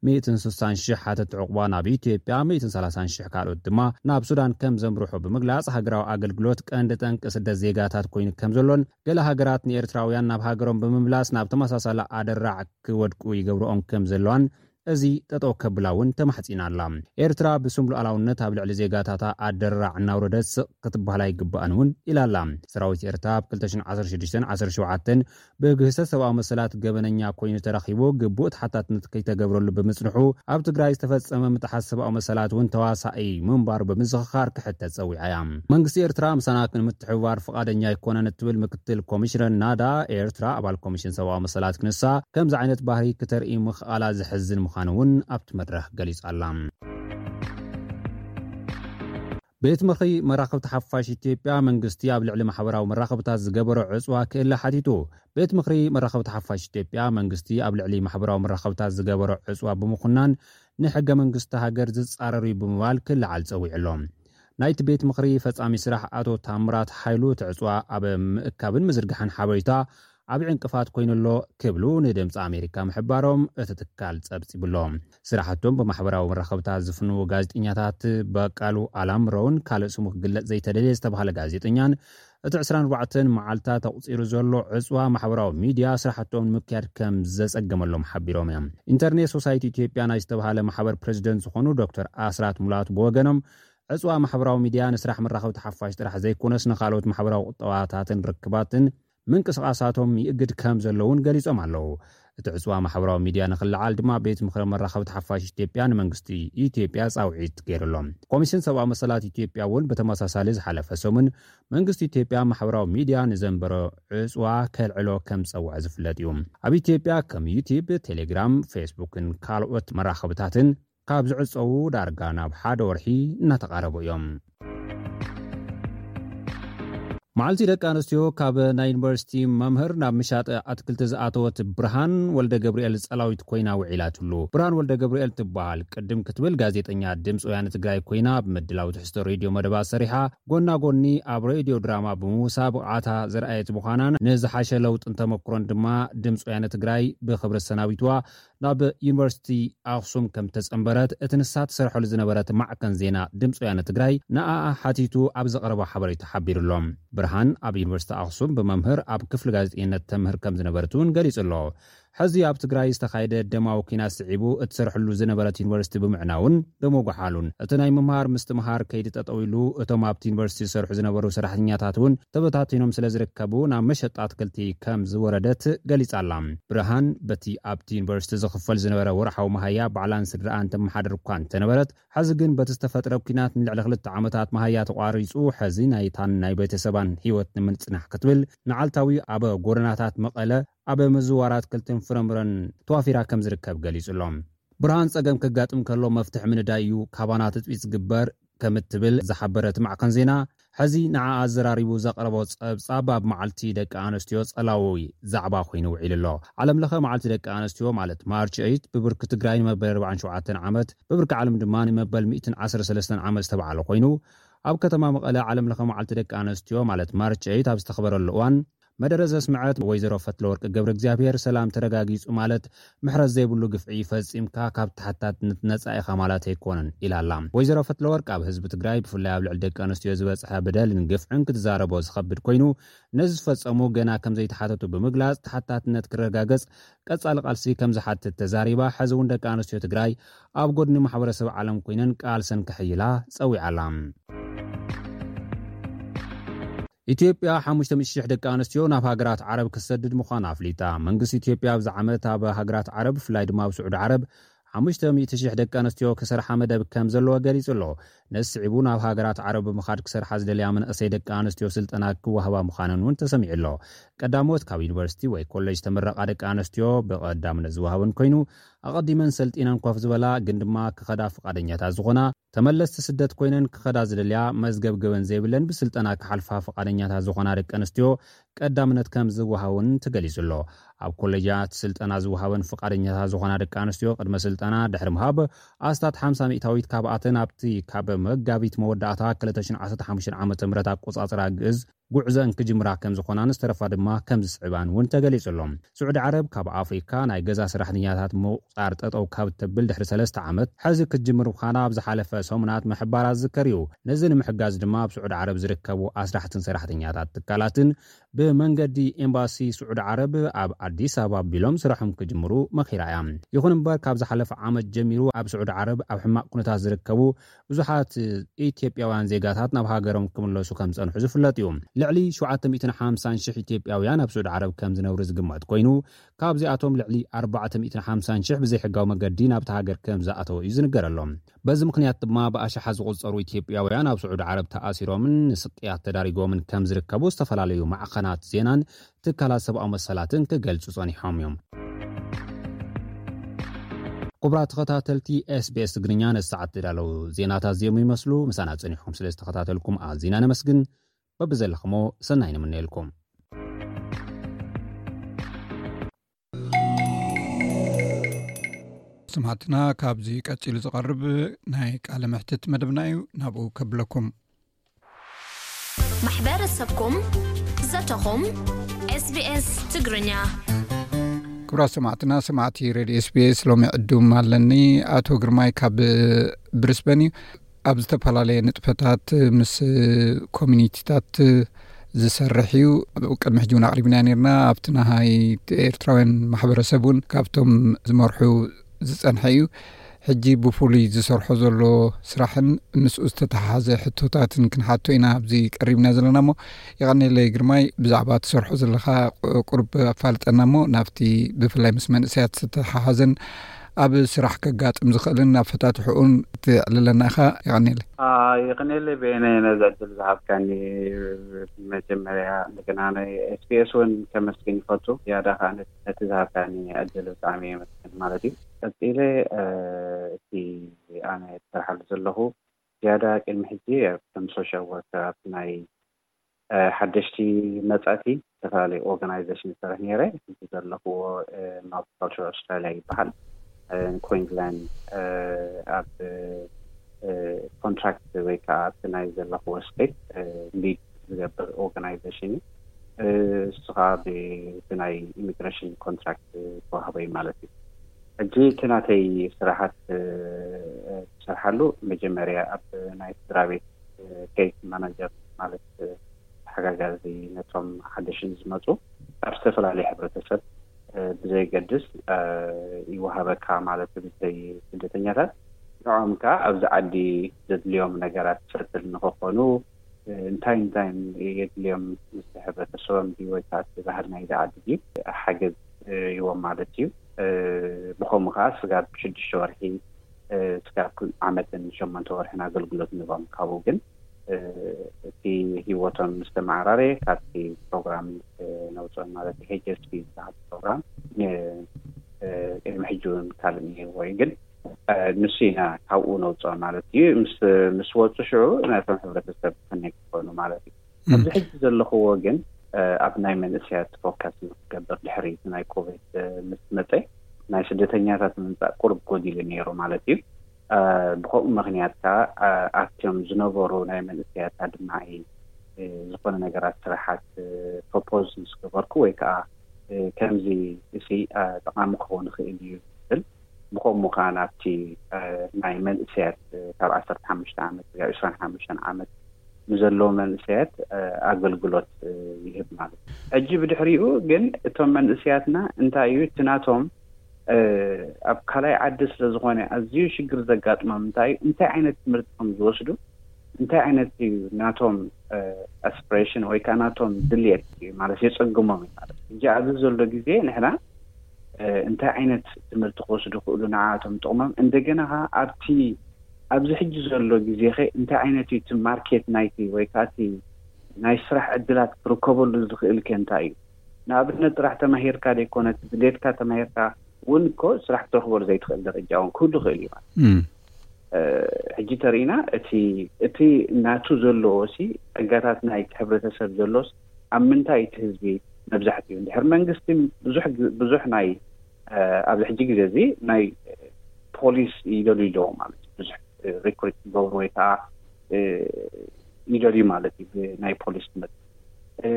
ሚእትን ስሳን ሽሕ ሓተቲ ዑቕባ ናብ ኢትዮጵያ፣ ሚእትን ሰላሳን ሽሕ ካልኦት ድማ ናብ ሱዳን ከም ዘምርሑ ብምግላጽ ሃገራዊ ኣገልግሎት ቀንዲ ጠንቂ ስደት ዜጋታት ኮይኑ ከም ዘሎን ገለ ሃገራት ንኤርትራውያን ናብ ሃገሮም ብምምላስ ናብ ተመሳሳሊ ኣደራዕ ክወድቁ ይገብርኦም ከም ዘለዋን እዚ ጠጠው ከብላ እውን ተማሕጺና ኣላ። ኤርትራ ብስም ሉኣላውነት ኣብ ልዕሊ ዜጋታታ ኣደራዕ እናውረደት ስቕ ክትበሃል ኣይግባእን እውን ኢላ ኣላ። ሰራዊት ኤርትራ ኣብ ክልተ ሽሕን ዓሰርተ ሽዱሽተን ዓሰርተ ሸውዓተን ብግህሰት ሰብኣዊ መሰላት ገበነኛ ኮይኑ ተረኺቡ ግቡእ ተሓታትነት ከይተገብረሉ ብምጽንሑ ኣብ ትግራይ ዝተፈጸመ ምጥሓስ ሰብኣዊ መሰላት እውን ተዋሳኢ ምንባሩ ብምዝኽኻር ክሕተት ጸዊዓ እያ። መንግስቲ ኤርትራ ምሳና ንምትሕብባር ፍቓደኛ ኣይኮነን እትብል ምክ። ምክትል ኮሚሽነር ናዳ ኤርትራ ኣባል ኮሚሽን ሰብኣዊ መሰላት ክንሳ ከምዚ ዓይነት ባህሪ ክተርኢ ምኽኣላ ዘሕዝን ምዃኑ እውን ኣብቲ መድረኽ ገሊጻ'ላ። ቤት ምኽሪ መራኸብቲ ሓፋሽ ኢትዮጵያ መንግስቲ ኣብ ልዕሊ ማሕበራዊ መራኸብታት ዝገበሮ ዕጽዋ ክእለ ሓቲቱ። ቤት ምኽሪ መራኸብቲ ሓፋሽ ኢትዮጵያ መንግስቲ ኣብ ልዕሊ ማሕበራዊ መራኸብታት ዝገበሮ ዕጽዋ ብምኹናን ንሕገ መንግስቲ ሃገር ዝጻረር'ዩ ብምባል ክልዓል ጸዊዑ ኣሎ። ናይቲ ቤት ምኽሪ ፈፃሚ ስራሕ ኣቶ ታምራት ሓይሉ እቲ ዕፅዋ ኣብ ምእካብን ምዝርጋሕን ሓበሬታ ዓብዪ ዕንቅፋት ኮይኑ ኣሎ ክብሉ ንድምፂ ኣሜሪካ ምሕባሮም እቲ ትካል ፀብፂቡ'ሎ። ስራሕቶም ብማሕበራዊ መራኸብታት ዝፍንዉ ጋዜጠኛታት በቃሉ ኣላምረውን ካልእ ስሙ ክግለፅ ዘይተደልየ ዝተብሃለ ጋዜጠኛን እቲ ዕስራን ኣርባዕተን መዓልታት ኣቑጺሩ ዘሎ ዕጽዋ ማሕበራዊ ሚድያ ስራሕቶም ንምክያድ ከም ዘጸገመሎም ሓቢሮም እዮም። ኢንተርኔት ሶሳይቲ ኢትዮጵያ ናይ ዝተብሃለ ማሕበር ፕረዚደንት ዝኾኑ ዶክተር ኣስራት ሙላቱ ብወገኖም፣ ዕጽዋ ማሕበራዊ ሚድያ ንስራሕ መራኸብቲ ሓፋሽ ጥራሕ ዘይኮነስ ንኻልኦት ማሕበራዊ ቁጠባታትን ርክባትን ምንቅስቓሳቶም ይእግድ ከም ዘሎ እውን ገሊጾም ኣለዉ። እቲ ዕጽዋ ማሕበራዊ ሚድያ ንክልዓል ድማ ቤት ምኽሪ መራኸብቲ ሓፋሽ ኢትዮጵያ ንመንግስቲ ኢትዮጵያ ጻውዒት ገይሩ'ሎ። ኮሚሽን ሰብኣዊ መሰላት ኢትዮጵያ እውን ብተመሳሳሊ ዝሓለፈ ሰሙን መንግስቲ ኢትዮጵያ ማሕበራዊ ሚድያ ንዘንበሮ ዕጽዋ ከልዕሎ ከም ዝጸውዐ ዝፍለጥ እዩ። ኣብ ኢትዮጵያ ከም ዩትዩብ፣ ቴሌግራም፣ ፌስቡክን ካልኦት መራኸብታትን፣ ካብ ዝዕጸዉ ዳርጋ ናብ ሓደ ወርሒ እናተቓረቡ እዮም። መዓልቲ ደቂ ኣንስትዮ ካብ ናይ ዩኒቨርሲቲ መምህር ናብ ምሻጥ ኣትክልቲ ዝኣተወት ብርሃን ወልደገብርኤል ጸላዊት ኮይና ውዒላትሉ። ብርሃን ወልደገብርኤል ትበሃል። ቅድም ክትብል ጋዜጠኛ ድምጺ ወያነ ትግራይ ኮይና ኣብ ምድላው ትሕዝቶ ሬድዮ መደባት ሰሪሓ ጎና ጎኒ ኣብ ሬድዮ ድራማ ብምውሳ ብቕዓታ ዘርኣየት ምዃናን ንዝሓሸ ለውጥን ተመክሮን ድማ ድምጺ ወያነ ትግራይ ብኽብሪ ኣሰናቢትዋ ናብ ዩኒቨርሲቲ ኣኽሱም ከም እተጸንበረት እቲ ንሳ ትሰርሐሉ ዝነበረት ማዕከን ዜና ድምጺ ወያነ ትግራይ ንኣኣ ሓቲቱ ኣብ ዘቕረቦ ሓበሬታ ሓቢሩ ኣሎ። ብርሃን ኣብ ዩኒቨርሲቲ ኣኽሱም ብመምህር ኣብ ክፍሊ ጋዜጠኝነት ተምህር ከም ዝነበረት እውን ገሊጹ ኣሎ። ሕዚ ኣብ ትግራይ ዝተኻየደ ደማዊ ኲናት ስዒቡ እትሰርሕሉ ዝነበረት ዩኒቨርሲቲ ብምዕናውን፣ ተመጉሓሉን። እቲ ናይ ምምሃር ምስትምሃር ከይዲ ጠጠው ኢሉ፣ እቶም ኣብቲ ዩኒቨርሲቲ ዝሰርሑ ዝነበሩ ሰራሕተኛታት እውን ተበታቲኖም ስለ ዝርከቡ ናብ መሸጣ ኣትክልቲ ከም ዝወረደት ገሊፃ ኣላ። ብርሃን በቲ ኣብቲ ዩኒቨርሲቲ ዝኽፈል ዝነበረ ወርሓዊ መሃያ ባዕላን ስድርኣን ተመሓድር እኳ እንተነበረት ሐዚ ግን በቲ ዝተፈጥረ ኲናት ንልዕሊ ክልተ ዓመታት መሃያ ተቋሪፁ ሐዚ ናይታን ናይ ቤተሰባን ህይወት ንምፅናሕ ክትብል መዓልታዊ ኣብ ጎደናታት መቐለ ኣብ ምዝዋር ኣትክልትን ፍረምረን ተዋፊራ ከምዝርከብ ገሊጹ'ሎ። ብርሃን ጸገም ከጋጥም ከሎ መፍትሒ ምንዳይ እዩ ካባና ትጽቢት ዝግበር ከምትብል ዝሓበረት ማዕከን ዜና ሕዚ ንዓኣ ኣዘራሪቡ ዘቕረቦ ጸብጻብ ኣብ መዓልቲ ደቂ ኣንስትዮ ጸላዊ ዛዕባ ኮይኑ ውዒሉ'ሎ። ዓለምለኸ መዓልቲ ደቂ ኣንስትዮ ማለት ማርች ኤይት ብብርኪ ትግራይ ንመበል ኣርብዓን ሸውዓተን ዓመት ብብርኪ ዓለም ድማ ንመበል ሚእትን ዓሰርተ ሰለስተን ዓመት ዝተባዕለ ኮይኑ ኣብ ከተማ መቐለ ዓለምለኸ መዓልቲ ደቂ ኣንስትዮ ማለት ማርች ኤይት ኣብ ዝተኽበረሉ እዋን መደረ ዘስመዐት ወይዘሮ ፈትለወርቅ ገብረእግዚኣብሄር፣ ሰላም ተረጋጊፁ ማለት ምሕረት ዘይብሉ ግፍዒ ፈፂምካ ካብ ተሓታትነት ነፃ ኢኻ ማለት ኣይኮነን ኢላ ኣላ። ወይዘሮ ፈትለወርቅ ኣብ ህዝቢ ትግራይ ብፍላይ ኣብ ልዕሊ ደቂ ኣንስትዮ ዝበፅሐ በደልን ግፍዕን ክትዛረቦ ዝኸብድ ኮይኑ ነዚ ዝፈፀሙ ገና ከምዘይተሓተቱ ብምግላፅ ተሓታትነት ክረጋገፅ ቀፃሊ ቃልሲ ከምዝሓትት ተዛሪባ። ሕዚ እውን ደቂ ኣንስትዮ ትግራይ ኣብ ጎድኒ ማሕበረሰብ ዓለም ኮይነን ቃልሰን ከሕይላ ፀዊዓ ኣላ። ኢትዮጵያ ሓሙሽተ ሚእቲ ሽሕ ደቂ ኣንስትዮ ናብ ሃገራት ዓረብ ክትሰድድ ምዃና ኣፍሊጣ። መንግስቲ ኢትዮጵያ ኣብዚ ዓመት ኣብ ሃገራት ዓረብ ብፍላይ ድማ ኣብ ስዑዲ ዓረብ ሓሙሽተ ሚእቲ ሽሕ ደቂ ኣንስትዮ ክሰርሓ መደብ ከምዘለዎ ገሊጹ ኣሎ። ነዚ ስዒቡ ናብ ሃገራት ዓረብ ብምኻድ ክሰርሓ ዝደልያ መንእሰይ ደቂ ኣንስትዮ ስልጠና ክወሃባ ምዃነን እውን ተሰሚዑ ኣሎ። ቀዳሞት ካብ ዩኒቨርሲቲ ወይ ኮሌጅ ዝተመረቓ ደቂ ኣንስትዮ ብቐዳምነት ዝወሃበን ኮይኑ፣ ኣቐዲመን ሰልጢነን ኮፍ ዝበላ ግን ድማ ክኸዳ ፍቓደኛታት ዝኾና፣ ተመለስቲ ስደት ኮይነን ክኸዳ ዝደልያ፣ መዝገብ ገበን ዘይብለን ብስልጠና ክሓልፋ ፍቓደኛታት ዝኾና ደቂ ኣንስትዮ ቀዳምነት ከም ዝወሃቦን ተገሊጹ'ሎ። ኣብ ኮለጃት ስልጠና ዝወሃበን ፍቓደኛታት ዝኾና ደቂ ኣንስትዮ ቅድመ ስልጠና ድሕሪ ምሃብ፣ ኣስታት ሓምሳ ሚእታዊት ካብኣተን ኣብቲ ካብ መጋቢት መወዳእታ ክልተ ሽሕን ዓሰርተ ሓሙሽተን ዓመተ ምህረት ኣቆጻጽራ ግእዝ ጉዕዘን ክጅምራ ከም ዝኾናን ዝተረፋ ድማ ከም ዝስዕባን እውን ተገሊጹ'ሎ። ስዑዲ ዓረብ ካብ ኣፍሪካ ናይ ገዛ ሰራሕተኛታት ምቑፃር ጠጠው ካብ ተብል ድሕሪ ሰለስተ ዓመት ሐዚ ክትጅምር ምዃና ኣብ ዝሓለፈ ሰሙናት ምሕባራ ዝዝከር እዩ። ነዚ ንምሕጋዝ ድማ ኣብ ስዑዲ ዓረብ ዝርከቡ ኣስራሕትን ሰራሕተኛታት ትካላትን ብመንገዲ ኤምባሲ ስዑዲ ዓረብ ኣብ ኣዲስ ኣበባ ኣቢሎም ስርሖም ክጅምሩ መኺራ እያ። ይኹን እምበር ካብ ዝሓለፈ ዓመት ጀሚሩ ኣብ ስዑዲ ዓረብ ኣብ ሕማቕ ኩነታት ዝርከቡ ብዙሓት ኢትዮጵያውያን ዜጋታት ናብ ሃገሮም ክምለሱ ከም ዝጸንሑ ዝፍለጥ እዩ። ልዕሊ ሸውዓተ ሚእትን ሓምሳን ሽሕ ኢትዮጵያውያን ኣብ ስዑዲ ዓረብ ከም ዝነብሩ ዝግመት ኮይኑ፣ ካብዚኣቶም ልዕሊ ኣርባዕተ ሚእትን ሓምሳን ሽሕ ብዘይሕጋዊ መገዲ ናብታ ሃገር ከም ዝኣተወ እዩ ዝንገረሎም። በዚ ምኽንያት ድማ ብኣሽሓት ዝቑጸሩ ኢትዮጵያውያን ኣብ ስዑዲ ዓረብ ተኣሲሮምን ንስቅያት ተዳሪጎምን ከም ዝርከቡ ዝተፈላለዩ ማዕኸናት ዜናን ትካላት ሰብኣዊ መሰላትን ክገልጹ ጸኒሖም እዮም። ኩቡራት ተኸታተልቲ SBS ትግርኛ ነዚ ሰዓት ዝተዳለዉ ዜናታት እዚኦም ይመስሉ። ምሳና ጸኒሕኩም ስለ ዝተኸታተልኩም ኣዚና ነመስግን። በብዘለኽሞ ሰናይ ንምነየልኩም። ስማዕትና ካብዚ ቀፂሉ ዝቐርብ ናይ ቃል ምሕትት መደብና እዩ ናብኡ ከብለኩም ማሕበረሰብኩም ዘተኹም ስስ ትግርኛ ክብራ ሰማዕትና ሰማዕቲ ሬድዮ ስቤስ ሎሚ ዕዱም ኣለኒ ኣቶ ግርማይ ካብ ብሪስበን እዩ ኣብ ዝተፈላለየ ንጥፈታት ምስ ኮሚኒቲታት ዝሰርሕ እዩ ቅድሚ ሕጂ እውን ኣቅሪብና ነርና ኣብቲ ናሃይ ኤርትራውያን ማሕበረሰብ እውን ካብቶም ዝመርሑ ዝፀንሐ እዩ ሕጂ ብፍሉይ ዝሰርሖ ዘሎ ስራሕን ምስኡ ዝተተሓሓዘ ሕቶታትን ክንሓቶ ኢና ኣብዚ ቀሪብና ዘለና እሞ ይቀኒለይ ግርማይ ብዛዕባ ትሰርሖ ዘለካ ቁርብ ኣፋልጠና እሞ ናብቲ ብፍላይ ምስ መንእሰያት ዝተተሓሓዘን ኣብ ስራሕ ከጋጥም ዝኽእልን ኣፈታትሕኡን ተዕልለና ኢኻ። የቐኔለይ። የቐኔለይ በየነ ነዚ ዕድል ዝሃብካኒ። ብመጀመርያ እንደገና ን SBS እውን ከመስግን ይፈቱ። ዝያዳ ከኣ ነቲ ዝሃብካኒ ዕድል ብጣዕሚ የመስግን ማለት እዩ። ቀጺለ እቲ ኣነ ዝሰርሓሉ ዘለኹ ዝያዳ ቅድሚ ሕጂ ከም ሶሻል ወርከር ኣብቲ ናይ ሓደሽቲ መጻእቲ ዝተፈላለዩ ኦርጋናይዘሽን ይሰርሕ ነይረ ሕጂ ዘለኹዎ ማልቲ ካልቸራል ኣውስትራልያ ይበሃል ን ኮይንዝላንድ ኣብ ኮንትራክት ወይ ከኣ ኣብቲ ናይ ዘለኹዎ ስቴት ሊድ ዝገብር ኦርጋናይዘሽን እዩ እሱ ከኣ ብናይ ኢሚግረሽን ኮንትራክት ዝተዋህቦ እዩ ማለት እዩ ሕጂ እቲ ናተይ ስራሓት ዝሰርሓሉ መጀመርያ ኣብ ናይ ስድራ ቤት ኬስ ማናጀር ማለት ተሓጋጋዚ ነቶም ሓደሽቲ ዝመፁ ካብ ዝተፈላለዩ ሕብረተሰብ ብዘየገድስ ይወሃበካ ማለት እዩ ብዘይ ስደተኛታት። ንዖም ከኣ ኣብዚ ዓዲ ዘድልዮም ነገራት ፍርፍል ንክኾኑ እንታይ እንታይን የድልዮም ምስቲ ሕብረተሰቦም ድዩ ወይ ከኣ እቲ ባህል ናይዚ ዓዲ ድዩ ሓገዝ ይህቦም ማለት እዩ። ብኸምኡ ከኣ ስጋብ ሽዱሽተ ወርሒ፣ ስጋብ ዓመትን ሸሞንተ ወርሕን ኣገልግሎት ንቦም ካብኡ ግን እቲ ሂወቶም ምስ ተመዓራረየ ካብቲ ፕሮግራም ነውጽኦም ማለት እዩ HSP ዝበሃል ፕሮግራም ንቅድሚ ሕጂ ውን ካልእ ኔርዎ እዩ ግን ንሱ ኢና ካብኡ ነውጽኦም ማለት እዩ ምስ ምስ ወጹ ሽዑ ነቶም ሕብረተሰብ ኮኔክት ክኮኑ ማለት እዩ። ኣብዚ ሕጂ ዘለኹዎ ግን ኣብ ናይ መንእሰያት ፎካስ ንክገብር ድሕሪ እቲ ናይ ኮቬድ ምስ መጸ ናይ ስደተኛታት ምምጻእ ቁሩብ ጎዲሉ ኔሩ ማለት እዩ ብኸምኡ ምኽንያት ከኣ ኣብቲም ዝነበሩ ናይ መንእሰያት ኣድማዒ ዝኾነ ነገራት ስራሓት ፕሮፖዝ ምስ ገበርኩ ወይ ከኣ ከምዚ እሲ ጠቓሚ ክኸውን ይኽእል እዩ ዝብል ብኸምኡ ከኣ ናብቲ ናይ መንእሰያት ካብ ዓሰርተ ሓሙሽተ ዓመት ክሳብ ዕስራን ሓሙሽተን ዓመት ንዘለዉ መንእሰያት ኣገልግሎት ይህብ ማለት እዩ። ሕጂ ብድሕሪኡ ግን እቶም መንእሰያትና እንታይ እዩ እቲ ናቶም ኣብ ካልኣይ ዓዲ ስለ ዝኾነ ኣዝዩ ሽግር ዘጋጥሞም እንታይ እዩ እንታይ ዓይነት ትምህርቲ ከም ዝወስዱ እንታይ ዓይነት እዩ ናቶም ኣስፕሬሽን ወይ ከኣ ናቶም ድልየት ማለት የጸግሞም እዩ ማለት ሕጂ ኣብዚ ዘሎ ግዜ ንሕና እንታይ ዓይነት ትምህርቲ ክወስዱ ይኽእሉ ንዓኣቶም ጥቕሞም እንደገና ከኣ ኣብቲ ኣብዚ ሕጂ ዘሎ ግዜኸ እንታይ ዓይነት እዩ እቲ ማርኬት ናይቲ ወይ ከኣ እቲ ናይ ስራሕ ዕድላት ክርከበሉ ዝኽእልከ እንታይ እዩ ንኣብነት ጥራሕ ተማሂርካ ዘይኮነስ ድሌትካ ተማሂርካ ውን እኮ ስራሕ ክትረኽበሉ ዘይትኽእል ደረጃ ውን ክህሉ ይኽእል እዩ ማለት ሕጂ ተርእና እቲ እቲ ናቱ ዘለዎ ሲ ጸጋታት ናይቲ ሕብረተሰብ ዘሎስ ኣብ ምንታይ እቲ ህዝቢ መብዛሕቲኡ እንድሕር መንግስቲ ብዙሕ ብዙሕ ናይ ኣብዚ ሕጂ ግዜ እዚ ናይ ፖሊስ ይደልዩ ኣለዎ ማለት እዩ ብዙሕ ሪክሪት ክገብሩ ወይ ከዓ ይደልዩ ማለት እዩ ብናይ ፖሊስ ትምህርቲ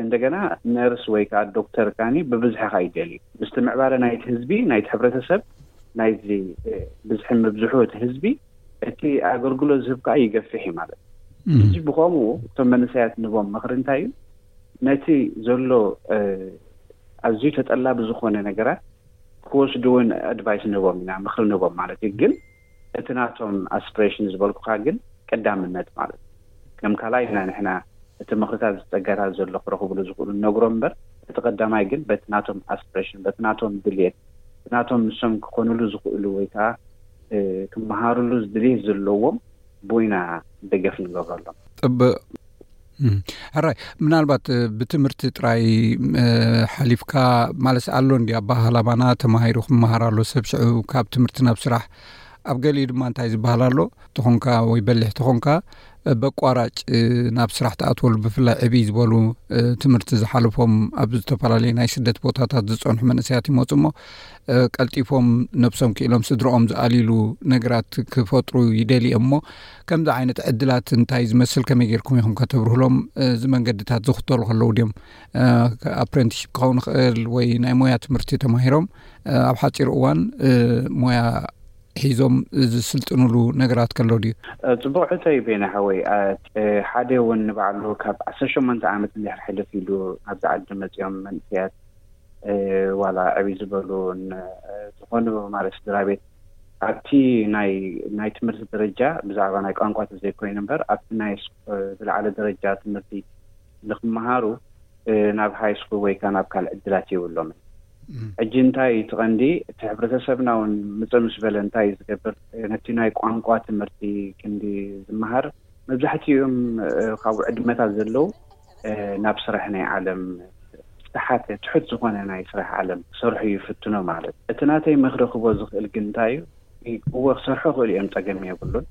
እንደገና ነርስ ወይ ከዓ ዶክተር ካኒ ብብዝሒ ካ ይደልዩ ምስቲ ምዕባለ ናይቲ ህዝቢ ናይቲ ሕብረተሰብ ናይዚ ብዝሒ ምብዝሑ እቲ ህዝቢ እቲ ኣገልግሎት ዝህብ ከኣ ይገፍሕ እዩ ማለት እዩ። ሕጂ ብኸምኡ እቶም መንእሰያት ንህቦም ምኽሪ እንታይ እዩ? ነቲ ዘሎ ኣዝዩ ተጠላቢ ዝኾነ ነገራት ክወስዱ እውን ኣድቫይስ ንህቦም ኢና፣ ምኽሪ ንህቦም ማለት እዩ። ግን እቲ ናቶም ኣስፕሬሽን ዝበልኩኻ ግን ቀዳምነት ማለት እዩ። ከም ካልኣይ ኢና ንሕና እቲ ምኽርታት እዚ ጸጋታት ዘሎ ክረኽብሉ ዝኽእሉ ንነግሮም እምበር እቲ ቀዳማይ ግን በቲ ናቶም ኣስፕሬሽን በቲ ናቶም ድልየት ናቶም ንሶም ክኾኑሉ ዝኽእሉ ወይ ከኣ ክመሃሩሉ ድሌት ዘለዎም ብኡ ኢና ደገፍ ንገብረሎም። ጽብቅ ሕራይ ምናልባት ብትምህርቲ ጥራይ ሓሊፍካ ማለስ ኣሎ እንዲ ኣባሃላባና ተማሂሩ ክመሃር ኣሎ ሰብ ሽዑ ካብ ትምህርቲ ናብ ስራሕ ኣብ ገሊኡ ድማ እንታይ ዝበሃል ኣሎ ተኾንካ ወይ በሊሕ ተኾንካ በቋራጭ ናብ ስራሕ ተኣትወሉ ብፍላይ ዕብይ ዝበሉ ትምህርቲ ዝሓለፎም ኣብ ዝተፈላለዩ ናይ ስደት ቦታታት ዝፀንሑ መንእሰያት ይመፁ እሞ ቀልጢፎም ነብሶም ክኢሎም ስድረኦም ዝኣልሉ ነገራት ክፈጥሩ ይደሊ እሞ ከምዚ ዓይነት ዕድላት እንታይ ዝመስል ከመይ ጌርኩም ኢኹም ከተብርህሎም እዚ መንገድታት ዝኽተሉ ከለዉ ድዮም ኣፕረንቲሽፕ ክኸውን ይኽእል ወይ ናይ ሞያ ትምህርቲ ተማሂሮም ኣብ ሓፂር እዋን ሞያ ሒዞም ዝስልጥንሉ ነገራት ከሎ ድዩ ፅቡቅ ሕቶ እዩ ቤና ሓወይ ሓደ እውን ንባዕሉ ካብ ዓሰርተ ሸሞንተ ዓመት እንድሕር ሕልፍ ኢሉ ኣብዚ ዓዲ መፅኦም መንእሰያት ዋላ ዕብይ ዝበሉ ዝኾኑ ማለት ስድራ ቤት ኣብቲ ናይ ትምህርቲ ደረጃ ብዛዕባ ናይ ቋንቋ ተዘይኮይኑ እምበር ኣብቲ ናይ ዝለዓለ ደረጃ ትምህርቲ ንክመሃሩ ናብ ሃይስኩል ወይ ከኣ ናብ ካልእ ዕድላት የብሎምን። ሕጂ እንታይ እዩ እቲ ቀንዲ እቲ ሕብረተሰብና እውን ምጽእ ምስ በለ እንታይ እዩ ዝገብር ነቲ ናይ ቋንቋ ትምህርቲ ክንዲ ዝመሃር መብዛሕቲኦም ካብኡ ዕድመታት ዘለዉ ናብ ስራሕ ናይ ዓለም ዝተሓተ ትሑት ዝኾነ ናይ ስራሕ ዓለም ክሰርሑ ይፍትኑ ማለት እዩ። እቲ ናተይ ምክሪ ክቦ ዝክእል ግን እንታይ እዩ እወ ክሰርሑ ይክእሉ እዮም ጸገም የብሉን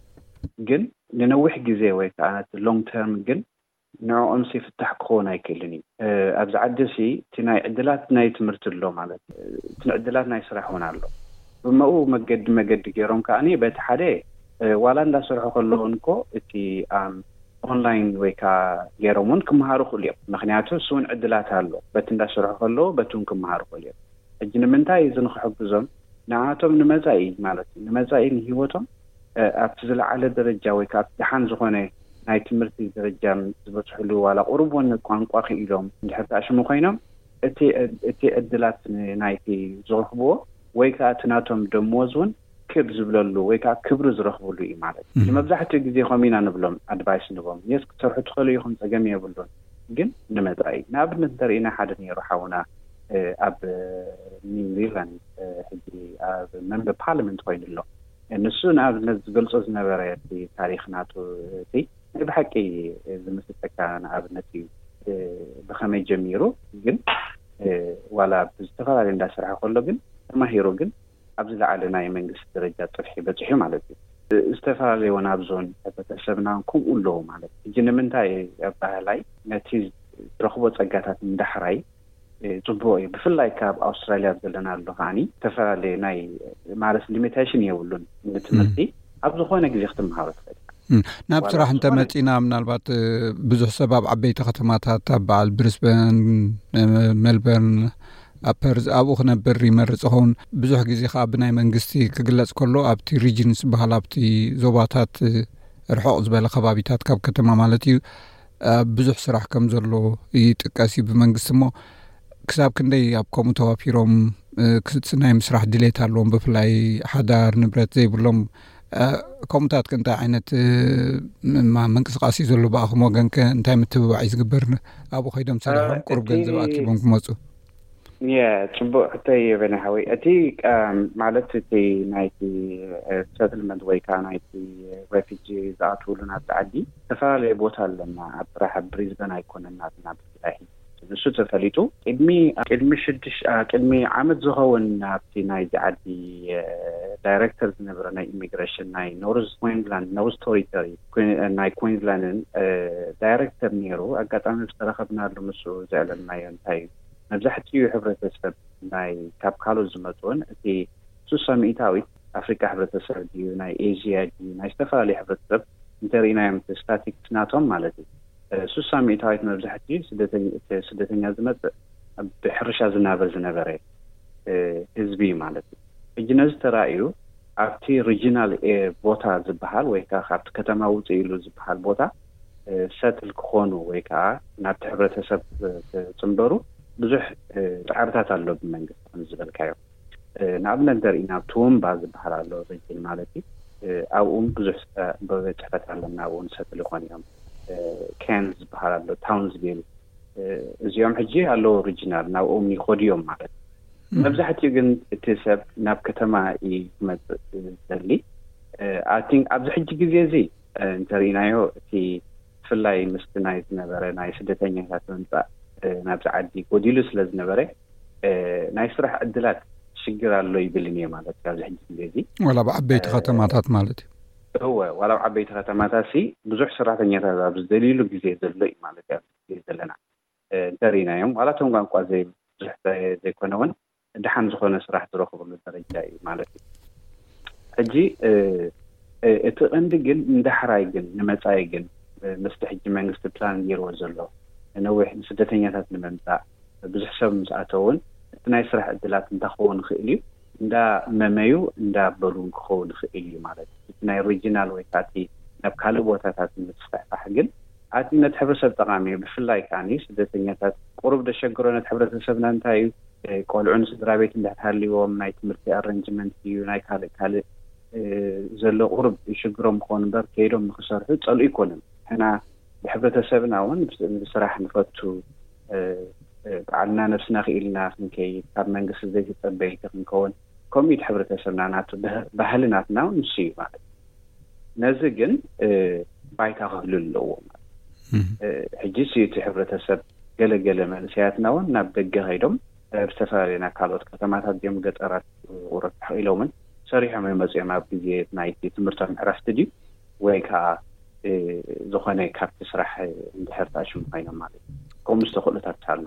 ግን ንነዊሕ ግዜ ወይ ከኣ ነቲ long term ግን ንዕኦምሲ ፍታሕ ክኾን ኣይክእልን እዩ። ኣብዚ ዓድሲ እቲ ናይ ዕድላት ናይ ትምህርቲ ኣሎ ማለት እቲ ንዕድላት ናይ ስራሕ እውን ኣሎ። ብመኡ መገዲ መገዲ ገይሮም ከኣ በቲ ሓደ ዋላ እንዳሰርሑ ከለዉ እውን እኮ እቲ ኣም ኦንላይን ወይ ከኣ ገይሮም እውን ክመሃሩ ይኽእሉ እዮም። ምኽንያቱ እሱ እውን ዕድላት ኣሎ በቲ እንዳሰርሑ ከለዉ በቲ እውን ክመሃሩ ይኽእሉ እዮም። ሕጂ ንምንታይ እዚ ንኽሕግዞም ንኣኣቶም ንመጻኢ ማለት ንመጻኢ ንህይወቶም ኣብቲ ዝለዓለ ደረጃ ወይ ከኣ ኣብቲ ደሓን ዝኾነ ናይ ትምህርቲ ደረጃ ዝበጽሑሉ ዋላ ቁሩብ ወን ቋንቋ ክኢሎም እንድሕር ተኣሽሙ ኮይኖም እቲ እቲ ዕድላት ናይቲ ዝረኽብዎ ወይ ከኣ እቲ ናቶም ደምወዝ ውን ክብ ዝብለሉ ወይ ከኣ ክብሪ ዝረኽብሉ እዩ ማለት እዩ። ንመብዛሕትኡ ግዜ ከምኡ ኢና ንብሎም ኣድቫይስ ንህቦም የስ ክትሰርሑ ትኽእሉ ኢኹም ጸገም የብሉን ግን ንመጻኢ ንኣብነት እንተርኢና ሓደ ኔሩ ሓውና ኣብ ኒው ዚላንድ ሕጂ ኣብ መምበር ፓርልመንት ኮይኑ ኣሎ ንሱ ንኣብነት ዝገልጾ ዝነበረ እቲ ታሪኽ ናቱ እቲ ናይ ብሓቂ ዝምስጠካ ንኣብነት እዩ ብኸመይ ጀሚሩ ግን ዋላ ብዝተፈላለዩ እንዳ ሰርሐ ከሎ ግን ተማሂሩ ግን ኣብ ዝለዓለ ናይ መንግስቲ ደረጃ ጽፍሒ በጺሑ ማለት እዩ። ዝተፈላለዩ ውን ኣብ ዞን ሕብረተሰብና ከምኡ ኣለዉ ማለት ሕጂ ንምንታይ ኣባህላይ ነቲ ዝረኽቦ ጸጋታት ንዳሕራይ ጽቡቅ እዩ ብፍላይ ካብ ኣውስትራልያ ኣብ ዘለናሉ ከኣ ዝተፈላለየ ናይ ማለት ሊሚታሽን የብሉን ንትምህርቲ ኣብ ዝኾነ ግዜ ክትመሃሮ ትኽእል ኢኻ። ናብ ስራሕ እንተመጺና ምናልባት ብዙሕ ሰብ ኣብ ዓበይቲ ከተማታት ኣብ በዓል ብሪስበን ሜልበርን ኣብ ፐርዝ ኣብኡ ክነብር ይመርጽ ይኸውን ብዙሕ ግዜ ከዓ ብናይ መንግስቲ ክግለጽ ከሎ ኣብቲ ሪጅንስ ዝበሃል ኣብቲ ዞባታት ርሑቕ ዝበለ ከባቢታት ካብ ከተማ ማለት እዩ ብዙሕ ስራሕ ከም ዘሎ ይጥቀስ እዩ ብመንግስቲ እሞ ክሳብ ክንደይ ኣብ ከምኡ ተዋፊሮም ክስፅ ናይ ምስራሕ ድሌት ኣለዎም ብፍላይ ሓዳር ንብረት ዘይብሎም ከምኡታት ከ እንታይ ዓይነት ምንቅስቃስ እዩ ዘሎ ብኣኹም ወገን ከ እንታይ ምትብባዕ እዩ ዝግበር ኣብኡ ከይዶም ሰሪሖም ቁርብ ገንዘብ ኣኪቦም ክመፁ ን ጽቡቅ ሕቶ ኢዩ በኒ ሓወይ እቲ ማለት እቲ ናይቲ ሰትልመንት ወይ ከኣ ናይቲ ረፊጂ ዝኣትውሉ ናብቲ ዓዲ ዝተፈላለየ ቦታ ኣለና ኣብ ጥራሕ ኣብ ብሪዝበን ኣይኮነን ናትና ብፍላይ ሕጂ ንሱ ተፈሊጡ ቅድሚ ቅድሚ ሽዱሽ ቅድሚ ዓመት ዝኸውን ኣብቲ ናይዚ ዓዲ ዳይረክተር ዝነበረ ናይ ኢሚግረሽን ናይ ኖርዝ ኩንላንድ ኖርዝ ቶሪተሪ ናይ ኩዊንስላንን ዳይረክተር ኔሩ ኣጋጣሚ ዝተራኸብናሉ ምስኡ ዘዕለልናዮ እንታይ እዩ መብዛሕቲኡ ሕብረተሰብ ናይ ካብ ካልኦት ዝመጹን እቲ ስሳ ሚኢታዊት ኣፍሪቃ ሕብረተሰብ ድዩ ናይ ኤዥያ ድዩ ናይ ዝተፈላለዩ ሕብረተሰብ እንተሪኢናዮም እቲ ስታቲክስ ናቶም ማለት እዩ ስሳ ሚኢታዊት መብዛሕቲኡ ስደተኛ ዝመጽእ ብሕርሻ ዝናበር ዝነበረ ህዝቢ እዩ ማለት እዩ። ሕጂ ነዚ ተራእዩ ኣብቲ ሪጂናል ቦታ ዝበሃል ወይ ከኣ ካብቲ ከተማ ውጽእ ኢሉ ዝበሃል ቦታ ሰትል ክኾኑ ወይ ከኣ ናብቲ ሕብረተሰብ ክጽንበሩ ብዙሕ ጻዕርታት ኣሎ ብመንግስቲ ከምዚ ዝበልካዮ ንኣብነት እንተሪኢና ኣብ ቱውምባ ዝበሃል ኣሎ ሪጅን ማለት እዩ ኣብኡ ብዙሕ ቤት ጽሕፈት ኣለና ኣብኡ ውን ሰትል ይኾኑ እዮም ኬንዝ ዝበሃል ኣሎ ታውንዝቪል እዚኦም ሕጂ ኣለዉ ሪጅናል ናብኦም ይኸዱ እዮም ማለት እዩ መብዛሕቲኡ ግን እቲ ሰብ ናብ ከተማ ኢዪ ክመጽእ ዝደሊ ኣይ ቲንክ ኣብዚ ሕጂ ግዜ እዚ እንተ ሪኢናዮ እቲ ብፍላይ ምስቲ ናይ ዝነበረ ናይ ስደተኛታት ምምጻእ ናብዚ ዓዲ ጎዲሉ ስለ ዝነበረ ናይ ስራሕ ዕድላት ሽግር ኣሎ ይብል እየ ማለት እዩ ኣብዚ ሕጂ ግዜ እዚ ዋላ ኣብ ዓበይቲ ከተማታት ማለት እዩ እወ ዋላ ኣብ ዓበይቲ ከተማታት ሲ ብዙሕ ሰራሕተኛታት ኣብ ዝደልይሉ ግዜ ዘሎ እዩ ማለት እዩ ኣብዚ ግዜ ዘለና እንተ ርኢናዮም ዋላ እቶም ቋንቋ ዘይብዙሕ ዘይኮነ እውን ደሓን ዝኾነ ስራሕ ዝረኽብሉ ደረጃ እዩ ማለት እዩ። ሕጂ እቲ ቀንዲ ግን ንዳሕራይ ግን ንመጻኢ ግን ምስቲ ሕጂ መንግስቲ ፕላን ጌርዎ ዘሎ ንነዊሕ ንስደተኛታት ንምምጻእ ብዙሕ ሰብ ምስ ኣተወ እውን እቲ ናይ ስራሕ ዕድላት እንታይ ክኸውን ይኽእል እዩ? እንዳ መመዩ እንዳ በሉ እውን ክኸውን ይኽእል እዩ ማለት እዩ። እቲ ናይ ሪጅናል ወይ ከኣ እቲ ናብ ካልእ ቦታታት ንምስፍሕፋሕ ግን። ኣቲ ነት ሕብረሰብ ጠቃሚ እዩ ብፍላይ ካኣ ን ስደተኛታት ቁሩብ ደሸግሮ ነት ሕብረተሰብና እንታይ እዩ ቆልዑ ን ስድራቤት እንድሕር ሃልይዎም ናይ ትምህርቲ ኣረንጅመንት ድዩ ናይ ካልእ ካልእ ዘሎ ቁሩብ ይሽግሮም ክኮኑ እምበር ከይዶም ንክሰርሑ ጸልኡ ኣይኮነን ንሕና ብሕብረተሰብና ውን ብስራሕ ንፈቱ ባዕልና ነብስና ኪኢልና ክንከይድ ካብ መንግስቲ ዘይትጸበይ ተክንከውን ከምኡ እዩ ሕብረተሰብና ናቱ ባህሊ ናትና ውን ንሱ እዩ ማለት ነዚ ግን ባይታ ክህሉ ኣለዎ ማለት ሕጂ እቲ ሕብረተሰብ ገለገለ መንእሰያትና ውን ናብ ደገ ከይዶም ዝተፈላለየና ካልኦት ከተማታት ድዮም ገጠራት ቁረብ ኢሎምን ሰሪሖም እዮም መፅኦም ኣብ ግዜ ናይቲ ትምህርቶም ዕረፍቲ ድዩ ወይ ከዓ ዝኾነ ካብቲ ስራሕ እንድሕር ተኣሽሙ ኮይኖም ማለት እዩ ከምኡ ምስ ተኽእሎታት ኣሎ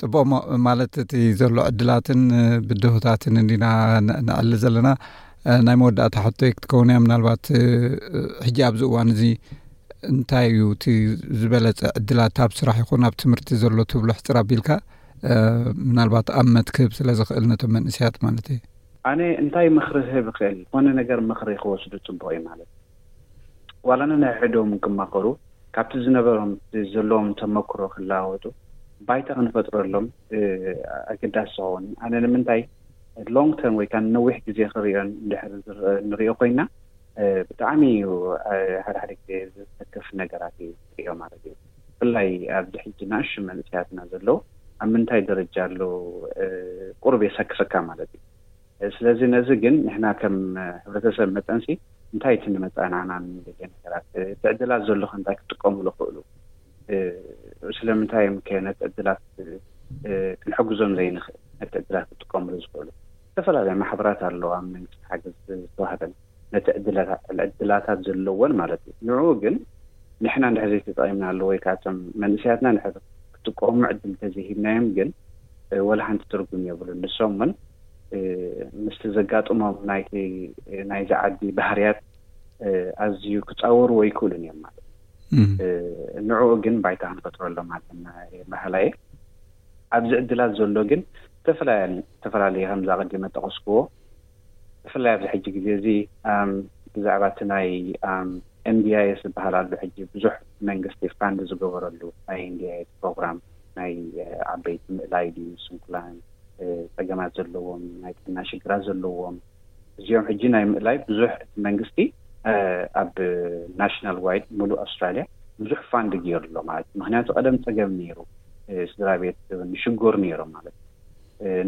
ፅቡቅ ሞ ማለት እቲ ዘሎ ዕድላትን ብድሆታትን እንዲና ንዕሊ ዘለና ናይ መወዳእታ ሕቶ ክትከውን እያ ምናልባት ሕጂ ኣብዚ እዋን እዚ እንታይ እዩ እቲ ዝበለፀ ዕድላት ኣብ ስራሕ ይኹን ኣብ ትምህርቲ ዘሎ ትብሎ ሕፅር ኣቢልካ ምናልባት ኣብመት ክህብ ስለ ዝኽእል ነቶም መንእሰያት ማለት እዩ ኣነ እንታይ ምክሪ ክህብ ይክእል ዝኮነ ነገር ምክሪ ክወስዱ ፅቡቅ እዩ ማለት ዋላ ነንሕድሕዶም ክማከሩ ካብቲ ዝነበሮም እቲ ዘለዎም ተመክሮ ክለዋወጡ ባይታ ክንፈጥረሎም ኣገዳሲ ዝከውን ኣነ ንምንታይ long term ወይከዓ ንነዊሕ ግዜ ክሪኦ እንድሕር ንሪኦ ኮይና ብጣዕሚ እዩ ሓድሓደ ግዜ ዘሰክፍ ነገራት እዩ ትሪኦ ማለት እዩ። ብፍላይ ኣብዚ ሕጂ ናእሽቱ መንእሰያትና ዘለዉ ኣብ ምንታይ ደረጃ ኣለዉ ቁሩብ የሰክፈካ ማለት እዩ ስለዚ ነዚ ግን ንሕና ከም ሕብረተሰብ መጠንሲ እንታይ እቲ ንመጻናዕና ንደልዮ ነገራት እቲ ዕድላት ዘሎ ከ እንታይ ክጥቀሙሉ ክእሉ ስለምንታይ እዮም ከ ነቲ ዕድላት ክንሕግዞም ዘይንክእል ነቲ ዕድላት ክጥቀሙሉ ዝክእሉ ዝተፈላለያ ማሕበራት ኣለዋ መንግስቲ ሓገዝ ዝተዋህበን። ነቲ ዕድላታት ዘለወን ማለት እዩ ንዕኡ ግን ንሕና እንድሕር ዘይተጠቒምናሉ ወይ ከኣ እቶም መንእሰያትና እንድሕር ክጥቀሙ ዕድል እንተዘይሂብናዮም ግን ወላ ሓንቲ ትርጉም የብሉን ንሶም ውን ምስቲ ዘጋጥሞም ናይቲ ናይዚ ዓዲ ባህርያት ኣዝዩ ክጻወርዎ ኣይክእሉን እዮም ማለት ንዕኡ ግን ባይታ ክንፈጥረሎም ኣለና በሃላይ ኣብዚ ዕድላት ዘሎ ግን ዝተፈላለየ ከምዛ ቀዲመ ጠቐስክዎ ብፍላይ ኣብዚ ሕጂ ግዜ እዚ ብዛዕባ እቲ ናይ NDIS ዝበሃል ኣሎ ሕጂ ብዙሕ መንግስቲ ፋንድ ዝገበረሉ ናይ NDIS ፕሮግራም ናይ ዓበይቲ ምእላይ ድዩ ስንኩላን ጸገማት ዘለዎም ናይ ጥዕና ሽግራት ዘለዎም እዚኦም ሕጂ ናይ ምእላይ ብዙሕ እቲ መንግስቲ ኣብ ናሽናል ዋይድ ምሉእ ኣውስትራልያ ብዙሕ ፋንድ ጌሩ ኣሎ ማለት እዩ ምኽንያቱ ቀደም ጸገም ኔሩ ስድራቤት ይሽገሩ ኔሮም ማለት እዩ።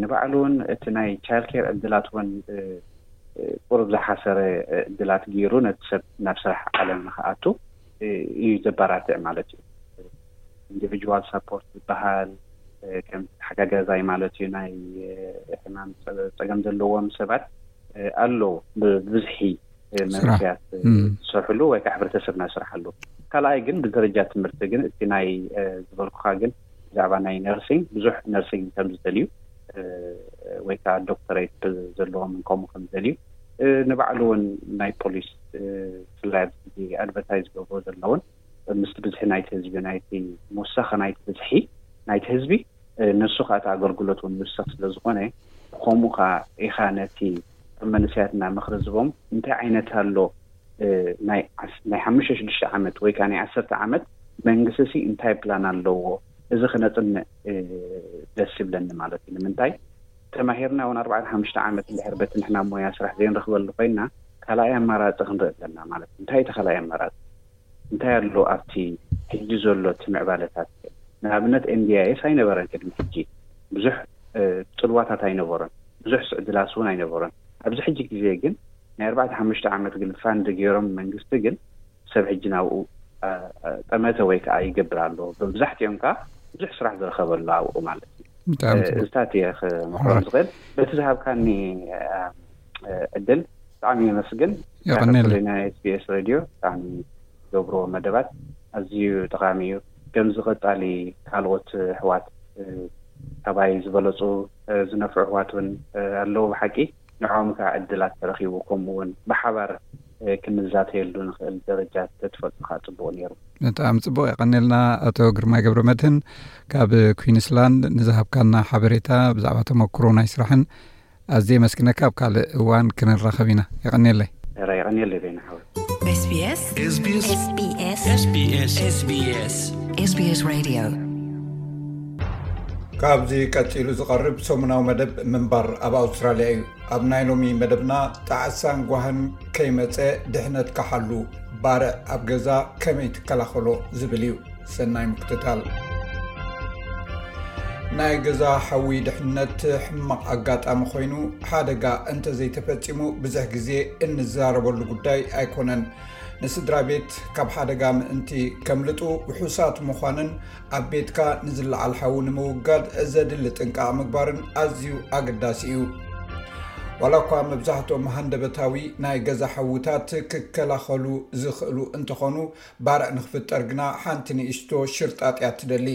ንባዕሉ ውን እቲ ናይ ቻይል ኬር ዕድላት ውን ቁሩብ ዝሓሰረ ዕድላት ጌሩ ነቲ ሰብ ናብ ስራሕ ዓለም ንክኣቱ ኢዩ ዘባራትዕ ማለት ኢዩ። ኢንዲቪጁዋል ሰፖርት ዝባሃል ከም ተሓጋጋዛይ ማለት ኢዩ ናይ ሕማም ጸገም ዘለዎም ሰባት ኣሎው ብብዝሒ መንእሰያት ዝሰርሕሉ ወይ ከኣ ሕብረተሰብና ዝስርሓሉ ካልኣይ ግን ብደረጃ ትምህርቲ ግን እቲ ናይ ዝበልኩኻ ግን ብዛዕባ ናይ ነርሲንግ ብዙሕ ነርሲንግ ከም ዝደልዩ ወይ ከዓ ዶክተሬት ዘለዎም ከምኡ ከም ዝደልዩ ንባዕሉ እውን ናይ ፖሊስ ብፍላይ ኣብዚ ግዜ ኣድቨርታይዝ ዝገብርዎ ዘለውን ምስቲ ብዝሒ ናይቲ ህዝቢ ናይቲ ምውሳኽ ናይቲ ብዝሒ ናይቲ ህዝቢ ንሱ ከዓ እቲ ኣገልግሎት እውን ይውሰኽ ስለ ዝኾነ ብከምኡ ከዓ ኢኻ ነቲ መንእሰያትና ምኽሪ ዝቦም እንታይ ዓይነት ኣሎ ናይ ሓሙሽተ ሽዱሽተ ዓመት ወይ ከኣ ናይ ዓሰርተ ዓመት መንግስቲሲ እንታይ ፕላን ኣለዎ እዚ ክነጽንዕ ደስ ይብለኒ ማለት እዩ ንምንታይ ተማሂርና እውን ኣርባዕተ ሓሙሽተ ዓመት እንድሕር በቲ ንሕና ሞያ ስራሕ ዘይንረኽበሉ ኮይና ካልኣይ ኣማራጺ ክንርኢ ኣለና ማለት እዩ እንታይ እቲ ካልኣይ ኣማራጺ እንታይ ኣሎ ኣብቲ ሕጂ ዘሎ እቲ ምዕባለታት ንኣብነት ኤንዲኣይኤስ ኣይነበረን ቅድሚ ሕጂ ብዙሕ ጽልዋታት ኣይነበሮን ብዙሕ ስዕድላስ እውን ኣይነበሮን ኣብዚ ሕጂ ግዜ ግን ናይ ኣርባዕተ ሓሙሽተ ዓመት ግን ፋንድ ገይሮም መንግስቲ ግን ሰብ ሕጂ ናብኡ ጠመተ ወይ ከኣ ይገብር ኣሎ መብዛሕቲኦም ከኣ ብዙሕ ስራሕ ዝረኸበሉ ኣብኡ ማለት እዩ ብጣዕሚ ጽቡቅ እዝታት እየ ክመክሮም ዝኽእል በቲ ዝሃብካኒ ዕድል ብጣዕሚ የመስግን የቀኔለ ናይ ኤስቢኤስ ሬድዮ ብጣዕሚ ገብርዎ መደባት ኣዝዩ ጠቃሚ እዩ ከምዚ ቀጻሊ ካልኦት ኣሕዋት ካባይ ዝበለጹ ዝነፍዑ ኣሕዋት እውን ኣለዉ ብሓቂ ንዖም ከኣ ዕድላት ተረኺቡ ከምኡ ውን ብሓባር ክንዛተየሉ ንኽእል ደረጃ ተትፈጥሩ ከኣ ጽቡቕ ኔሩ። ብጣዕሚ ጽቡቕ የቐኔልና ኣቶ ግርማይ ገብረመድህን ካብ ኲንስላንድ ንዝሃብካና ሓበሬታ ብዛዕባ ተመኩሮ ናይ ስራሕን ኣዝየ የመስግነካ ኣብ ካልእ እዋን ክንራኸብ ኢና የቐኔለይ። ተራ የቐኔለይ በይኑ ሓወይ። ካብዚ ቀፂሉ ዝቐርብ ሰሙናዊ መደብ ምንባር ኣብ ኣውስትራልያ እዩ ኣብ ናይ ሎሚ መደብና ጣዕሳን ጓህን ከይመፀ ድሕነት ካሓሉ ባርዕ ኣብ ገዛ ከመይ ትከላኸሎ ዝብል እዩ ሰናይ ምክትታል። ናይ ገዛ ሓዊ ድሕነት ሕማቕ ኣጋጣሚ ኮይኑ ሓደጋ እንተዘይተፈፂሙ ብዝሕ ግዜ እንዘራረበሉ ጉዳይ ኣይኮነን። ንስድራ ቤት ካብ ሓደጋ ምእንቲ ከምልጡ ውሑሳት ምዃንን ኣብ ቤትካ ንዝለዓል ሓዊ ንምውጋድ ዘድሊ ጥንቃቕ ምግባርን ኣዝዩ ኣገዳሲ እዩ። ዋላ እኳ መብዛሕትኦም ሃንደበታዊ ናይ ገዛ ሓውታት ክከላኸሉ ዝኽእሉ እንተኾኑ ባርዕ ንኽፍጠር ግና ሓንቲ ንእሽቶ ሽርጣጥ እያ እትደሊ።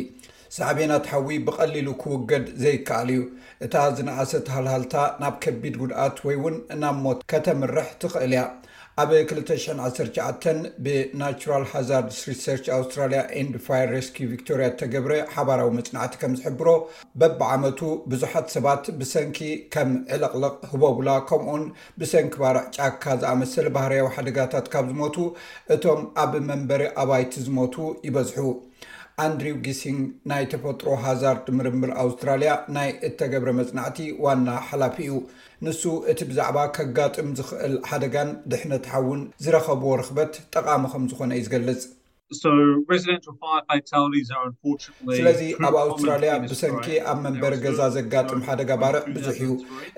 ሳዕቤናት ሓዊ ብቐሊሉ ክውገድ ዘይከኣል እዩ። እታ ዝነኣሰት ሃልሃልታ ናብ ከቢድ ጉድኣት ወይ እውን ናብ ሞት ከተምርሕ ትኽእል እያ። ኣብ ክልተ ሽሕን ዓሰርተ ትሽዓተን ብናቹራል ሃዛርድስ ሪሰርች ኣውስትራልያ ኤንድ ፋየር ሬስኪው ቪክቶርያ እተገብረ ሓባራዊ መጽናዕቲ ከም ዝሕብሮ፣ በብዓመቱ ብዙሓት ሰባት ብሰንኪ ከም ዕልቕልቕ፣ ህቦብላ፣ ከምኡውን ብሰንኪ ባርዕ ጫካ ዝኣመሰለ ባህርያዊ ሓደጋታት ካብ ዝሞቱ እቶም ኣብ መንበሪ ኣባይቲ ዝሞቱ ይበዝሑ። ኣንድሪው ጊሲንግ ናይ ተፈጥሮ ሃዛርድ ምርምር ኣውስትራልያ ናይ እተገብረ መጽናዕቲ ዋና ሓላፊ እዩ። ንሱ እቲ ብዛዕባ ከጋጥም ዝኽእል ሓደጋን ድሕነት ሓውን ዝረኸብዎ ርኽበት ጠቓሚ ከም ዝዀነ እዩ ዝገልጽ። ስለዚ ኣብ ኣውስትራልያ ብሰንኪ ኣብ መንበሪ ገዛ ዘጋጥም ሓደጋ ባርዕ ብዙሕ እዩ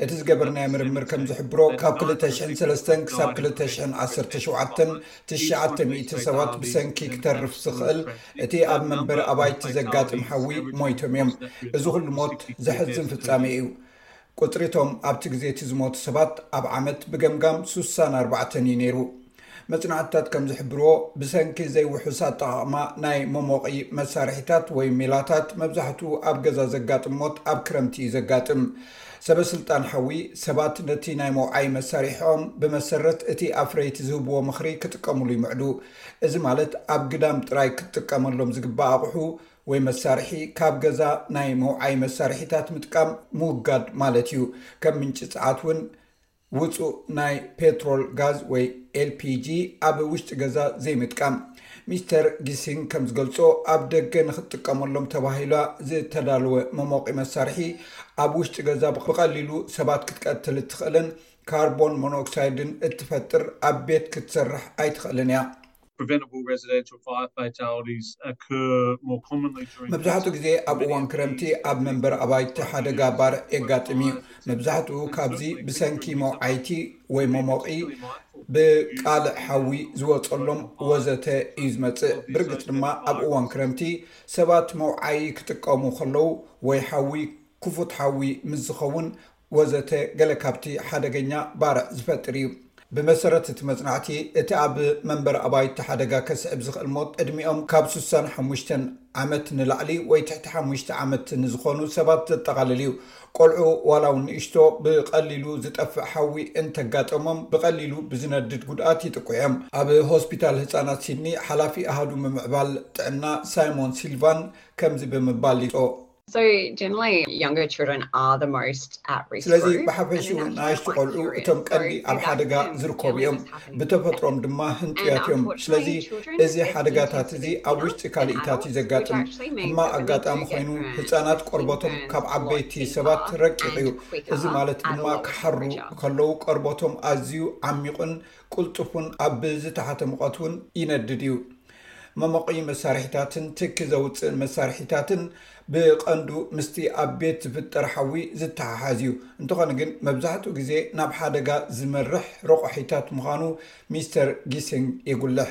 እቲ ዝገበርናዮ ምርምር ከም ዝሕብሮ ካብ 203 ክሳብ 217ትሽዓተ00 ሰባት ብሰንኪ ክተርፍ ዝኽእል እቲ ኣብ መንበሪ ኣባይቲ ዘጋጥም ሓዊ ሞይቶም እዮም እዚ ኩሉ ሞት ዘሕዝን ፍፃሜ እዩ ቁጽሪ እቶም ኣብቲ ግዜ እቲ ዝሞቱ ሰባት ኣብ ዓመት ብገምጋም ስሳን ኣርባዕተን እዩ ነይሩ። መጽናዕትታት ከም ዝሕብርዎ፣ ብሰንኪ ዘይውሑስ ኣጠቓቕማ ናይ መሞቒ መሳርሒታት ወይ ሜላታት፣ መብዛሕትኡ ኣብ ገዛ ዘጋጥም ሞት ኣብ ክረምቲ እዩ ዘጋጥም። ሰበስልጣን ሓዊ፣ ሰባት ነቲ ናይ መውዓዪ መሳርሒኦም ብመሰረት እቲ ኣፍረይቲ ዝህብዎ ምኽሪ ክጥቀሙሉ ይምዕዱ፣ እዚ ማለት ኣብ ግዳም ጥራይ ክትጥቀመሎም ዝግባእ ኣቕሑ ወይ መሳርሒ ካብ ገዛ ናይ መውዓይ መሳርሒታት ምጥቃም ምውጋድ ማለት እዩ። ከም ምንጪ ጸዓት እውን ውጹእ ናይ ፔትሮል፣ ጋዝ ወይ LPG ኣብ ውሽጢ ገዛ ዘይምጥቃም። ሚስተር ጊሲንግ ከም ዝገልጾ፣ ኣብ ደገ ንኽትጥቀመሎም ተባሂላ ዝተዳለወ መሞቒ መሳርሒ ኣብ ውሽጢ ገዛ ብቐሊሉ ሰባት ክትቀትል እትኽእልን ካርቦን ሞኖክሳይድን እትፈጥር ኣብ ቤት ክትሰርሕ ኣይትኽእልን እያ። መብዛሕትኡ ግዜ ኣብ እዋን ክረምቲ ኣብ መንበሪ ኣባይቲ ሓደጋ ባርዕ የጋጥም እዩ። መብዛሕትኡ ካብዚ ብሰንኪ መውዓይቲ ወይ መሞቒ ብቃልዕ ሓዊ ዝወፀሎም ወዘተ እዩ ዝመፅእ። ብርግፅ ድማ ኣብ እዋን ክረምቲ ሰባት መውዓዪ ክጥቀሙ ከለው ወይ ሓዊ ክፉት ሓዊ ምስ ዝኸውን፣ ወዘተ ገለ ካብቲ ሓደገኛ ባርዕ ዝፈጥር እዩ። ብመሰረት እቲ መጽናዕቲ፣ እቲ ኣብ መንበሪ ኣባይቲ ሓደጋ ከስዕብ ዝኽእል ሞት ዕድሚኦም ካብ ስሳን ሓሙሽተን ዓመት ንላዕሊ ወይ ትሕቲ ሓሙሽተ ዓመት ንዝኾኑ ሰባት ዘጠቓልል እዩ። ቆልዑ ዋላ እውን ንእሽቶ ብቐሊሉ ዝጠፍእ ሓዊ እንተጋጠሞም ብቐሊሉ ብዝነድድ ጉድኣት ይጥቅዑ እዮም። ኣብ ሆስፒታል ህጻናት ሲድኒ ሓላፊ ኣሃዱ ምምዕባል ጥዕና ሳይሞን ሲልቫን ከምዚ ብምባል ይገልጾ። ስለዚ ብሓፈሽኡ ንኣሽቱ ቆልዑ እቶም ቀንዲ ኣብ ሓደጋ ዝርከቡ እዮም ብተፈጥሮም ድማ ህንጡያት እዮም ስለዚ እዚ ሓደጋታት እዚ ኣብ ውሽጢ ካልኢታት እዩ ዘጋጥም እማ ኣጋጣሚ ኮይኑ ህፃናት ቆርቦቶም ካብ ዓበይቲ ሰባት ረቂቅ እዩ እዚ ማለት ድማ ክሓሩ ከለዉ ቀርቦቶም ኣዝዩ ዓሚቁን ቅልጡፍን ኣብ ዝተሓተ ሙቐት እውን ይነድድ እዩ። መሞቒ መሳርሒታትን ትኪ ዘውጽእን መሳርሒታትን ብቐንዱ ምስቲ ኣብ ቤት ዝፍጠር ሓዊ ዝተሓሓዝ እዩ፣ እንተኾነ ግን መብዛሕትኡ ግዜ ናብ ሓደጋ ዝመርሕ ረቋሒታት ምዃኑ ሚስተር ጊሲንግ የጉልሕ።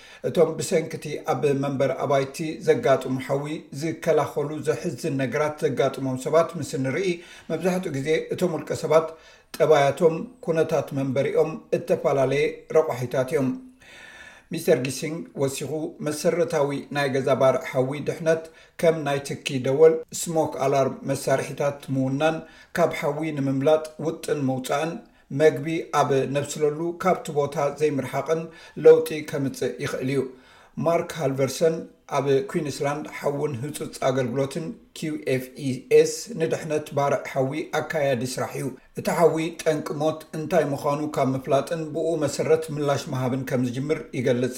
እቶም ብሰንኪ'ቲ ኣብ መንበር ኣባይቲ ዘጋጥሙ ሓዊ ዝከላኸሉ ዘሕዝን ነገራት ዘጋጥሞም ሰባት ምስ እንርኢ፣ መብዛሕትኡ ግዜ እቶም ውልቀሰባት ጠባያቶም፣ ኩነታት መንበሪኦም እተፈላለየ ረቋሒታት እዮም። ሚስተር ጊሲንግ ወሲኹ፣ መሰረታዊ ናይ ገዛ ባርዕ ሓዊ ድሕነት፣ ከም ናይ ትኪ ደወል፣ ስሞክ ኣላርም፣ መሳርሒታት ምውናን፣ ካብ ሓዊ ንምምላጥ ውጥን ምውጻእን፣ መግቢ ኣብ ነብስለሉ ካብቲ ቦታ ዘይምርሓቕን ለውጢ ከምጽእ ይኽእል እዩ። ማርክ ሃልቨርሰን ኣብ ኲንስላንድ ሓውን ህጹጽ ኣገልግሎትን፣ QFES፣ ንድሕነት ባርዕ ሓዊ ኣካያዲ ስራሕ እዩ። እቲ ሓዊ ጠንቂ ሞት እንታይ ምዃኑ ካብ ምፍላጥን ብእኡ መሰረት ምላሽ ምሃብን ከም ዝጅምር ይገልጽ።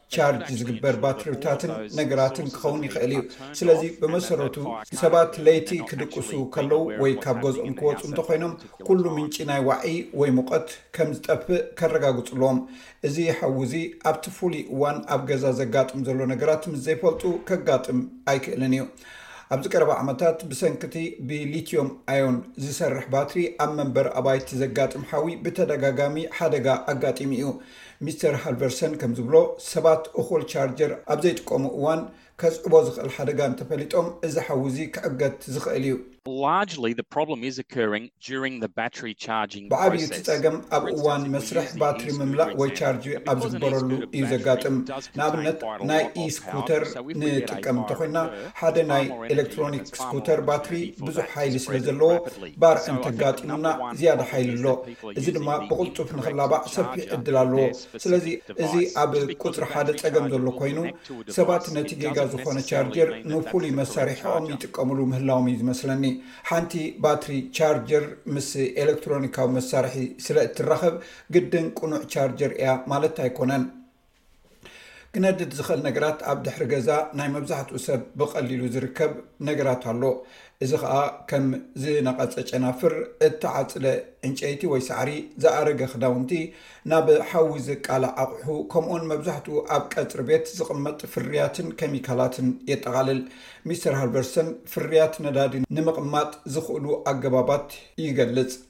ቻርጅ ዝግበር ባትሪታትን ነገራትን ክኸውን ይኽእል እዩ። ስለዚ ብመሰረቱ ሰባት ለይቲ ክድቅሱ ከለዉ ወይ ካብ ገዝኦም ክወጹ እንተኾይኖም ኩሉ ምንጪ ናይ ዋዒ ወይ ሙቐት ከም ዝጠፍእ ከረጋግጹ ኣለዎም። እዚ ሓዊ እዚ ኣብቲ ፍሉይ እዋን ኣብ ገዛ ዘጋጥም ዘሎ ነገራት ምስ ዘይፈልጡ ከጋጥም ኣይክእልን እዩ። ኣብዚ ቀረባ ዓመታት ብሰንኪ እቲ ብሊትዮም ኣዮን ዝሰርሕ ባትሪ ኣብ መንበሪ ኣባይቲ ዘጋጥም ሓዊ ብተደጋጋሚ ሓደጋ ኣጋጢሙ እዩ። ሚስተር ሃልቨርሰን ከም ዝብሎ፣ ሰባት እኹል ቻርጀር ኣብ ዘይጥቀሙ እዋን ከስዕቦ ዝኽእል ሓደጋ እንተፈሊጦም እዚ ሓዊ እዚ ክዕገት ዝኽእል እዩ። Largely, the problem is occurring during the battery charging process. ብዓብዩ እቲ ጸገም ኣብ እዋን መስርሕ ባትሪ ምምላእ ወይ ቻርጅ ኣብ ዝግበረሉ እዩ ዘጋጥም። ንኣብነት ናይ ኢ-ስኩተር ንጥቀም እንተኾይንና፣ ሓደ ናይ ኤለክትሮኒክ ስኩተር ባትሪ ብዙሕ ሓይሊ ስለዘለዎ ባርዕ እንተጋጢሙና ዝያዳ ሓይሊ ኣሎ። እዚ ድማ ብቕልጡፍ ንኽላባዕ ሰፊሕ ዕድል ኣለዎ። ስለዚ እዚ ኣብ ቁጽሪ ሓደ ጸገም ዘሎ ኮይኑ፣ ሰባት ነቲ ጌጋ ዝኾነ ቻርጀር ንፍሉይ መሳርሒኦም ይጥቀምሉ ምህላዎም እዩ ዝመስለኒ። ሓንቲ ባትሪ ቻርጀር ምስ ኤለክትሮኒካዊ መሳርሒ ስለ እትራኸብ ግድን ቅኑዕ ቻርጀር እያ ማለት ኣይኮነን። ክነድድ ዝኽእል ነገራት ኣብ ድሕሪ ገዛ ናይ መብዛሕትኡ ሰብ ብቐሊሉ ዝርከብ ነገራት ኣሎ እዚ ከዓ ከም ዝነቐፀ ጨናፍር እተዓፅለ ዕንጨይቲ ወይ ሳዕሪ ዝኣረገ ክዳውንቲ ናብ ሓዊ ዝቃላዕ ኣቑሑ ከምኡውን መብዛሕትኡ ኣብ ቀፅሪ ቤት ዝቕመጥ ፍርያትን ኬሚካላትን የጠቓልል ሚስተር ሃልቨርሰን ፍርያት ነዳዲ ንምቕማጥ ዝኽእሉ ኣገባባት ይገልፅ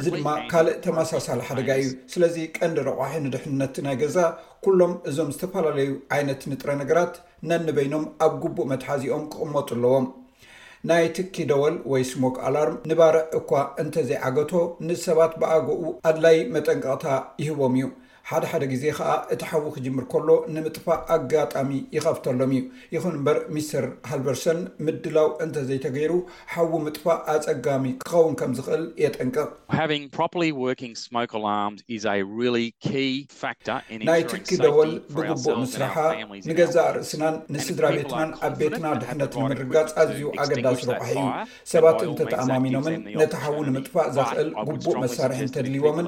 እዚ ድማ ካልእ ተመሳሳሊ ሓደጋ እዩ። ስለዚ ቀንዲ ረቋሒ ንድሕንነት ናይ ገዛ ኩሎም እዞም ዝተፈላለዩ ዓይነት ንጥረ ነገራት ነንበይኖም ኣብ ግቡእ መትሓዚኦም ክቕመጡ ኣለዎም። ናይ ትኪ ደወል ወይ ስሞክ ኣላርም ንባርዕ እኳ እንተዘይዓገቶ ንሰባት ብኣገኡ ኣድላዪ መጠንቀቕታ ይህቦም እዩ። ሓደ ሓደ ግዜ ከኣ እቲ ሓዊ ክጅምር ከሎ ንምጥፋእ ኣጋጣሚ ይኸፍተሎም እዩ። ይኹን እምበር ሚስተር ሃልቨርሰን ምድላው እንተዘይተገይሩ ሓዊ ምጥፋእ ኣጸጋሚ ክኸውን ከም ዝኽእል የጠንቅቕ። ናይ ትኪ ደወል ብግቡእ ምስራሓ ንገዛእ ርእስናን ንስድራቤትናን ኣብ ቤትና ድሕነት ንምርግጋጽ ኣዝዩ ኣገዳሲ ረቋሒ እዩ። ሰባት እንተተኣማሚኖምን ነቲ ሓዊ ንምጥፋእ ዘኽእል ግቡእ መሳርሒ እንተድልይዎምን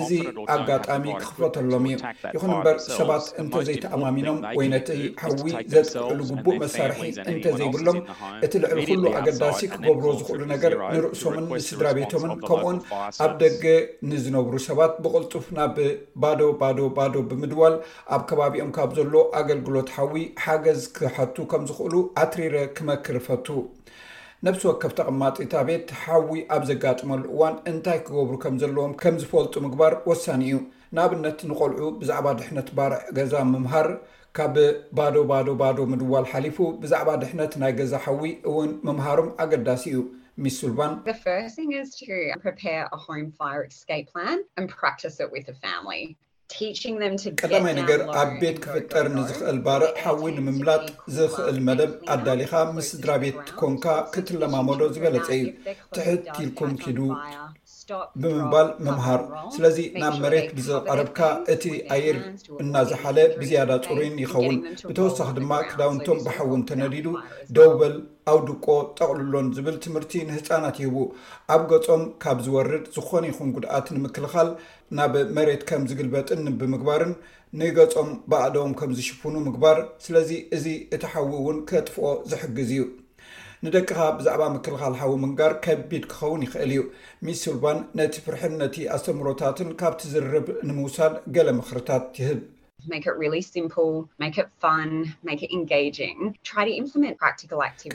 እዚ ኣጋጣሚ ክኽፈተሎም እዩ። ይኹን እምበር ሰባት እንተዘይተኣማሚኖም ወይ ነቲ ሓዊ ዘጥቅዕሉ ግቡእ መሳርሒ እንተዘይብሎም እቲ ልዕሊ ኩሉ ኣገዳሲ ክገብርዎ ዝኽእሉ ነገር ንርእሶምን ንስድራ ቤቶምን ከምኡውን ኣብ ደገ ንዝነብሩ ሰባት ብቕልጡፍ ናብ ባዶ ባዶ ባዶ ብምድዋል ኣብ ከባቢኦም ካብ ዘሎ ኣገልግሎት ሓዊ ሓገዝ ክሓቱ ከም ዝኽእሉ ኣትሪረ ክመክር እፈቱ። ነብሲ ወከፍ ተቐማጢ እታ ቤት ሓዊ ኣብ ዘጋጥመሉ እዋን እንታይ ክገብሩ ከም ዘለዎም ከም ዝፈልጡ ምግባር ወሳኒ እዩ። ንኣብነት ንቆልዑ ብዛዕባ ድሕነት ባርዕ ገዛ ምምሃር ካብ ባዶ ባዶ ባዶ ምድዋል ሓሊፉ ብዛዕባ ድሕነት ናይ ገዛ ሓዊ እውን ምምሃሮም ኣገዳሲ እዩ። ሚስ ሱልቫን። The first thing is to prepare a home fire escape plan and practice it with the family. ቀዳማይ ነገር ኣብ ቤት ክፍጠር ንዝኽእል ባርዕ ሓዊ ንምምላጥ ዝኽእል መደብ ኣዳሊኻ ምስ ስድራ ቤት ኮንካ ክትለማመዶ ዝበለፀ እዩ። ትሕት ኢልኩም ኪዱ ብምባል ምምሃር። ስለዚ ናብ መሬት ብዝቐረብካ እቲ ኣየር እናዘሓለ ብዝያዳ ፅሩይን ይኸውን። ብተወሳኺ ድማ ክዳውንቶም ብሓዊ እንተነዲዱ ደው በል፣ ኣውድቆ፣ ጠቕልሎን ዝብል ትምህርቲ ንህፃናት ይህቡ። ኣብ ገፆም ካብ ዝወርድ ዝኾነ ይኹን ጉድኣት ንምክልኻል ናብ መሬት ከም ዝግልበጥን ብምግባርን ንገጾም ብኣእዳዎም ከም ዝሽፍኑ ምግባር፣ ስለዚ እዚ እቲ ሓዊ እውን ከጥፍኦ ዝሕግዝ እዩ። ንደቅኻ ብዛዕባ ምክልኻል ሓዊ ምንጋር ከቢድ ክኸውን ይኽእል እዩ። ሚስ ሱልቫን ነቲ ፍርሕን ነቲ ኣስተምህሮታትን ካብቲ ዝርርብ ንምውሳድ ገለ ምኽርታት ትህብ።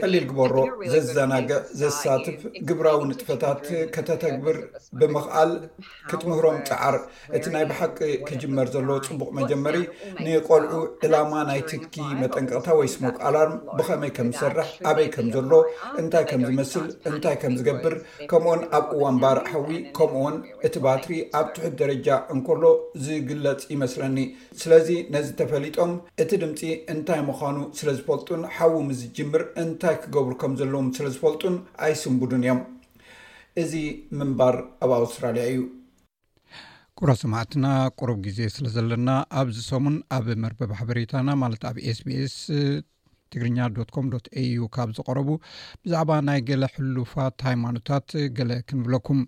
ቀሊል ግበሮ፣ ዘዘናግዕ፣ ዘሳትፍ ግብራዊ ንጥፈታት ከተተግብር ብምኽኣል ክትምህሮም ፃዓር። እቲ ናይ ብሓቂ ክጅመር ዘለዎ ፅቡቕ መጀመሪ ንቆልዑ ዕላማ ናይ ትኪ መጠንቀቕታ ወይ ስሞክ ኣላርም ብኸመይ ከም ዝሰርሕ፣ ኣበይ ከም ዘሎ፣ እንታይ ከም ዝመስል፣ እንታይ ከም ዝገብር ከምኡውን ኣብ እዋን ባርዕ ሓዊ ከምኡውን እቲ ባትሪ ኣብ ትሑት ደረጃ እንከሎ ዝግለጽ ይመስለኒ። ስለዚ ነዚ ተፈሊጦም እቲ ድምጺ እንታይ ምዃኑ ስለ ዝፈልጡን ሓዊ ምስ ዝጅምር እንታይ ክገብሩ ከም ዘለዎም ስለ ዝፈልጡን ኣይስንብዱን እዮም። እዚ ምንባር ኣብ ኣውስትራልያ እዩ። ክቡራት ሰማዕትና ቁሩብ ግዜ ስለ ዘለና ኣብዚ ሰሙን ኣብ መርበብ ሓበሬታና ማለት ኣብ ኤስቢኤስ ትግርኛ ዶት ኮም ዶት ኤዩ ካብ ዝቀረቡ ብዛዕባ ናይ ገለ ሕሉፋት ሃይማኖታት ገለ ክንብለኩም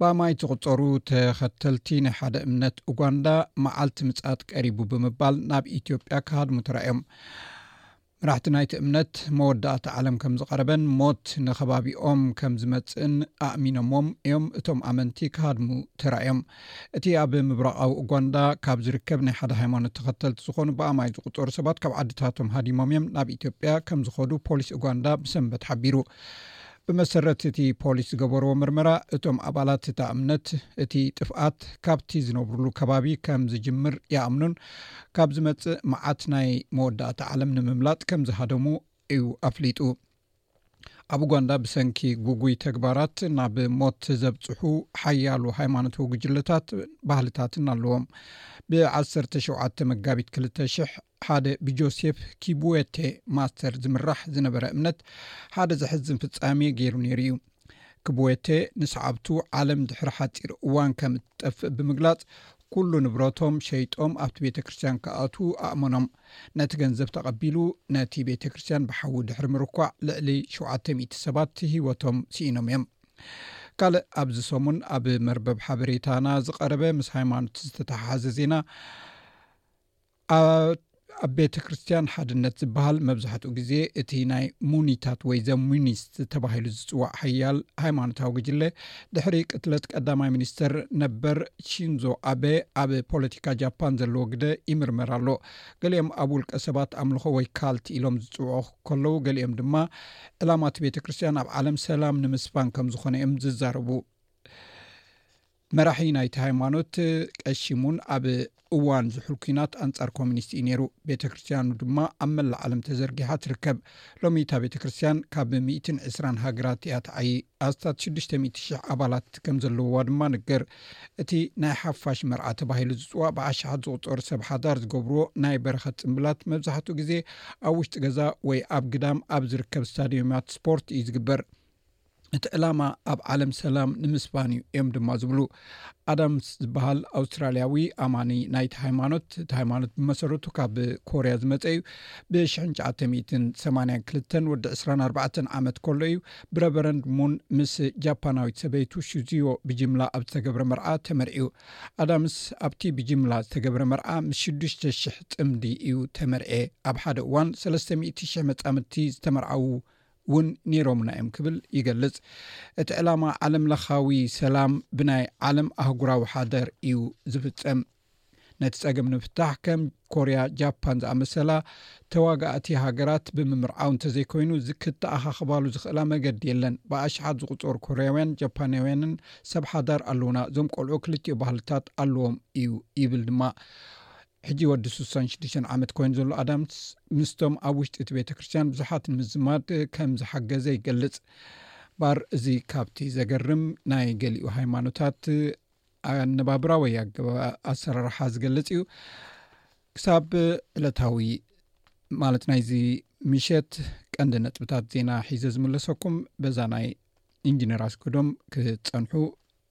ብኣማይ ዝቁፀሩ ተኸተልቲ ናይ ሓደ እምነት ኡጋንዳ መዓልቲ ምፃት ቀሪቡ ብምባል ናብ ኢትዮጵያ ካሃድሙ ተራእዮም መራሕቲ ናይቲ እምነት መወዳእቲ ዓለም ከም ዝቀረበን ሞት ንከባቢኦም ከም ዝመፅእን ኣእሚኖሞም እዮም እቶም ኣመንቲ ካሃድሙ ተራእዮም እቲ ኣብ ምብራቓዊ ኡጓንዳ ካብ ዝርከብ ናይ ሓደ ሃይማኖት ተኸተልቲ ዝኾኑ ብኣማኢት ዝቑጸሩ ሰባት ካብ ዓድታቶም ሃዲሞም እዮም ናብ ኢትዮጵያ ከም ዝኸዱ ፖሊስ ኡጓንዳ ብሰንበት ሓቢሩ። ብመሰረት እቲ ፖሊስ ዝገበርዎ ምርመራ እቶም ኣባላት እታ እምነት እቲ ጥፍኣት ካብቲ ዝነብሩሉ ከባቢ ከም ዝጅምር ይኣምኑን ካብ ዝመጽእ መዓት ናይ መወዳእታ ዓለም ንምምላጥ ከም ዝሃደሙ እዩ ኣፍሊጡ። ኣብ ኡጋንዳ ብሰንኪ ጉጉይ ተግባራት ናብ ሞት ዘብፅሑ ሓያሉ ሃይማኖትዊ ጉጅለታት ባህልታትን ኣለዎም ብ17 መጋቢት 200 ሓደ ብጆሴፍ ኪቡዌቴ ማስተር ዝምራሕ ዝነበረ እምነት ሓደ ዘሕዝን ፍፃሜ ገይሩ ነይሩ እዩ ክቡዌቴ ንሰዓብቱ ዓለም ድሕሪ ሓፂር እዋን ከም እትጠፍእ ብምግላፅ ኩሉ ንብረቶም ሸይጦም ኣብቲ ቤተ ክርስትያን ክኣትዉ ኣእመኖም ነቲ ገንዘብ ተቐቢሉ ነቲ ቤተ ክርስትያን ብሓዊ ድሕሪ ምርኳዕ ልዕሊ 700 ሰባት ህይወቶም ስኢኖም እዮም ካልእ ኣብዚ ሰሙን ኣብ መርበብ ሓበሬታና ዝቐረበ ምስ ሃይማኖት ዝተተሓሓዘ ዜና ኣብ ቤተ ክርስትያን ሓድነት ዝበሃል መብዛሕትኡ ግዜ እቲ ናይ ሙኒታት ወይ ዘሙኒስት ተባሂሉ ዝፅዋዕ ሓያል ሃይማኖታዊ ግጅለ ድሕሪ ቅትለት ቀዳማይ ሚኒስተር ነበር ሺንዞ ኣበ ኣብ ፖለቲካ ጃፓን ዘለዎ ግደ ይምርመር ኣሎ ገሊኦም ኣብ ውልቀ ሰባት ኣምልኾ ወይ ካልት ኢሎም ዝፅውዑ ከለዉ ገሊኦም ድማ ዕላማቲ ቤተ ክርስትያን ኣብ ዓለም ሰላም ንምስፋን ከም ዝኾነ እዮም ዝዛረቡ መራሒ ናይቲ ሃይማኖት ቀሺ ሙን ኣብ እዋን ዝሑል ኩናት ኣንጻር ኮሚኒስት እዩ ነይሩ ቤተ ክርስትያኑ ድማ ኣብ መላእ ዓለም ተዘርጊሓ ትርከብ ሎሚ እታ ቤተ ክርስትያን ካብ 120 ሃገራት እያ ትዓይ ኣስታት 600 ኣባላት ከም ዘለዉዋ ድማ ንገር እቲ ናይ ሓፋሽ መርዓ ተባሂሉ ዝፅዋእ ብኣሸሓት ዝቁፀሩ ሰብ ሓዳር ዝገብርዎ ናይ በረኸት ፅምብላት መብዛሕትኡ ግዜ ኣብ ውሽጢ ገዛ ወይ ኣብ ግዳም ኣብ ዝርከብ ስታድዮማት ስፖርት እዩ ዝግበር እቲ ዕላማ ኣብ ዓለም ሰላም ንምስፋን እዩ እዮም ድማ ዝብሉ ኣዳምስ ዝበሃል ኣውስትራልያዊ ኣማኒ ናይቲ ሃይማኖት እቲ ሃይማኖት ብመሰረቱ ካብ ኮርያ ዝመፀ እዩ ብ1982 ወዲ 24 ዓመት ከሎ እዩ ብረበረንድ ሙን ምስ ጃፓናዊት ሰበይቱ ሽዝዮ ብጅምላ ኣብ ዝተገብረ መርዓ ተመርዕዩ ኣዳምስ ኣብቲ ብጅምላ ዝተገብረ መርዓ ምስ 6ዱሽ0 ፅምዲ እዩ ተመርዐ ኣብ ሓደ እዋን 3ለ00 መፃምድቲ ዝተመርዓዉ ውን ነይሮምና እዮም ክብል ይገልጽ። እቲ ዕላማ ዓለም ለኻዊ ሰላም ብናይ ዓለም ኣህጉራዊ ሓደር እዩ ዝፍጸም። ነቲ ጸገም ንምፍታሕ ከም ኮርያ ጃፓን ዝኣመሰላ ተዋጋእቲ ሃገራት ብምምርዓው እንተዘይኮይኑ ዝክተኣኻኽባሉ ዝኽእላ መገዲ የለን። ብኣሽሓት ዝቁጸሩ ኮርያውያን ጃፓናውያንን ሰብ ሓዳር ኣለውና። እዞም ቆልዑ ክልቲኡ ባህልታት ኣለዎም እዩ ይብል ድማ ሕጂ ወዲ ስሳን ሽዱሽተን ዓመት ኮይኑ ዘሎ ኣዳምስ፣ ምስቶም ኣብ ውሽጢ እቲ ቤተ ክርስትያን ብዙሓት ንምዝማድ ከም ዝሓገዘ ይገልጽ። ባር እዚ ካብቲ ዘገርም ናይ ገሊኡ ሃይማኖታት ኣነባብራ ወይ ኣሰራርሓ ዝገልጽ እዩ። ክሳብ ዕለታዊ ማለት ናይዚ ምሸት ቀንዲ ነጥብታት ዜና ሒዘ ዝምለሰኩም በዛ ናይ ኢንጂነር ኣስገዶም ክጸንሑ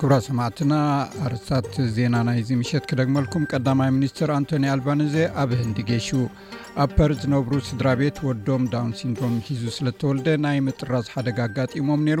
ክብራ ሰማዕትና ኣርሳት ዜና ናይዚ ምሸት ክደግመልኩም ቀዳማይ ሚኒስትር ኣንቶኒ ኣልባንዘ ኣብ ህንዲ ጌሹ ኣብ ፐር ዝነብሩ ስድራ ቤት ወዶም ዳውን ሲንድሮም ሒዙ ስለ ተወልደ ናይ ምጥራዝ ሓደጋ ኣጋጢሞም ነይሩ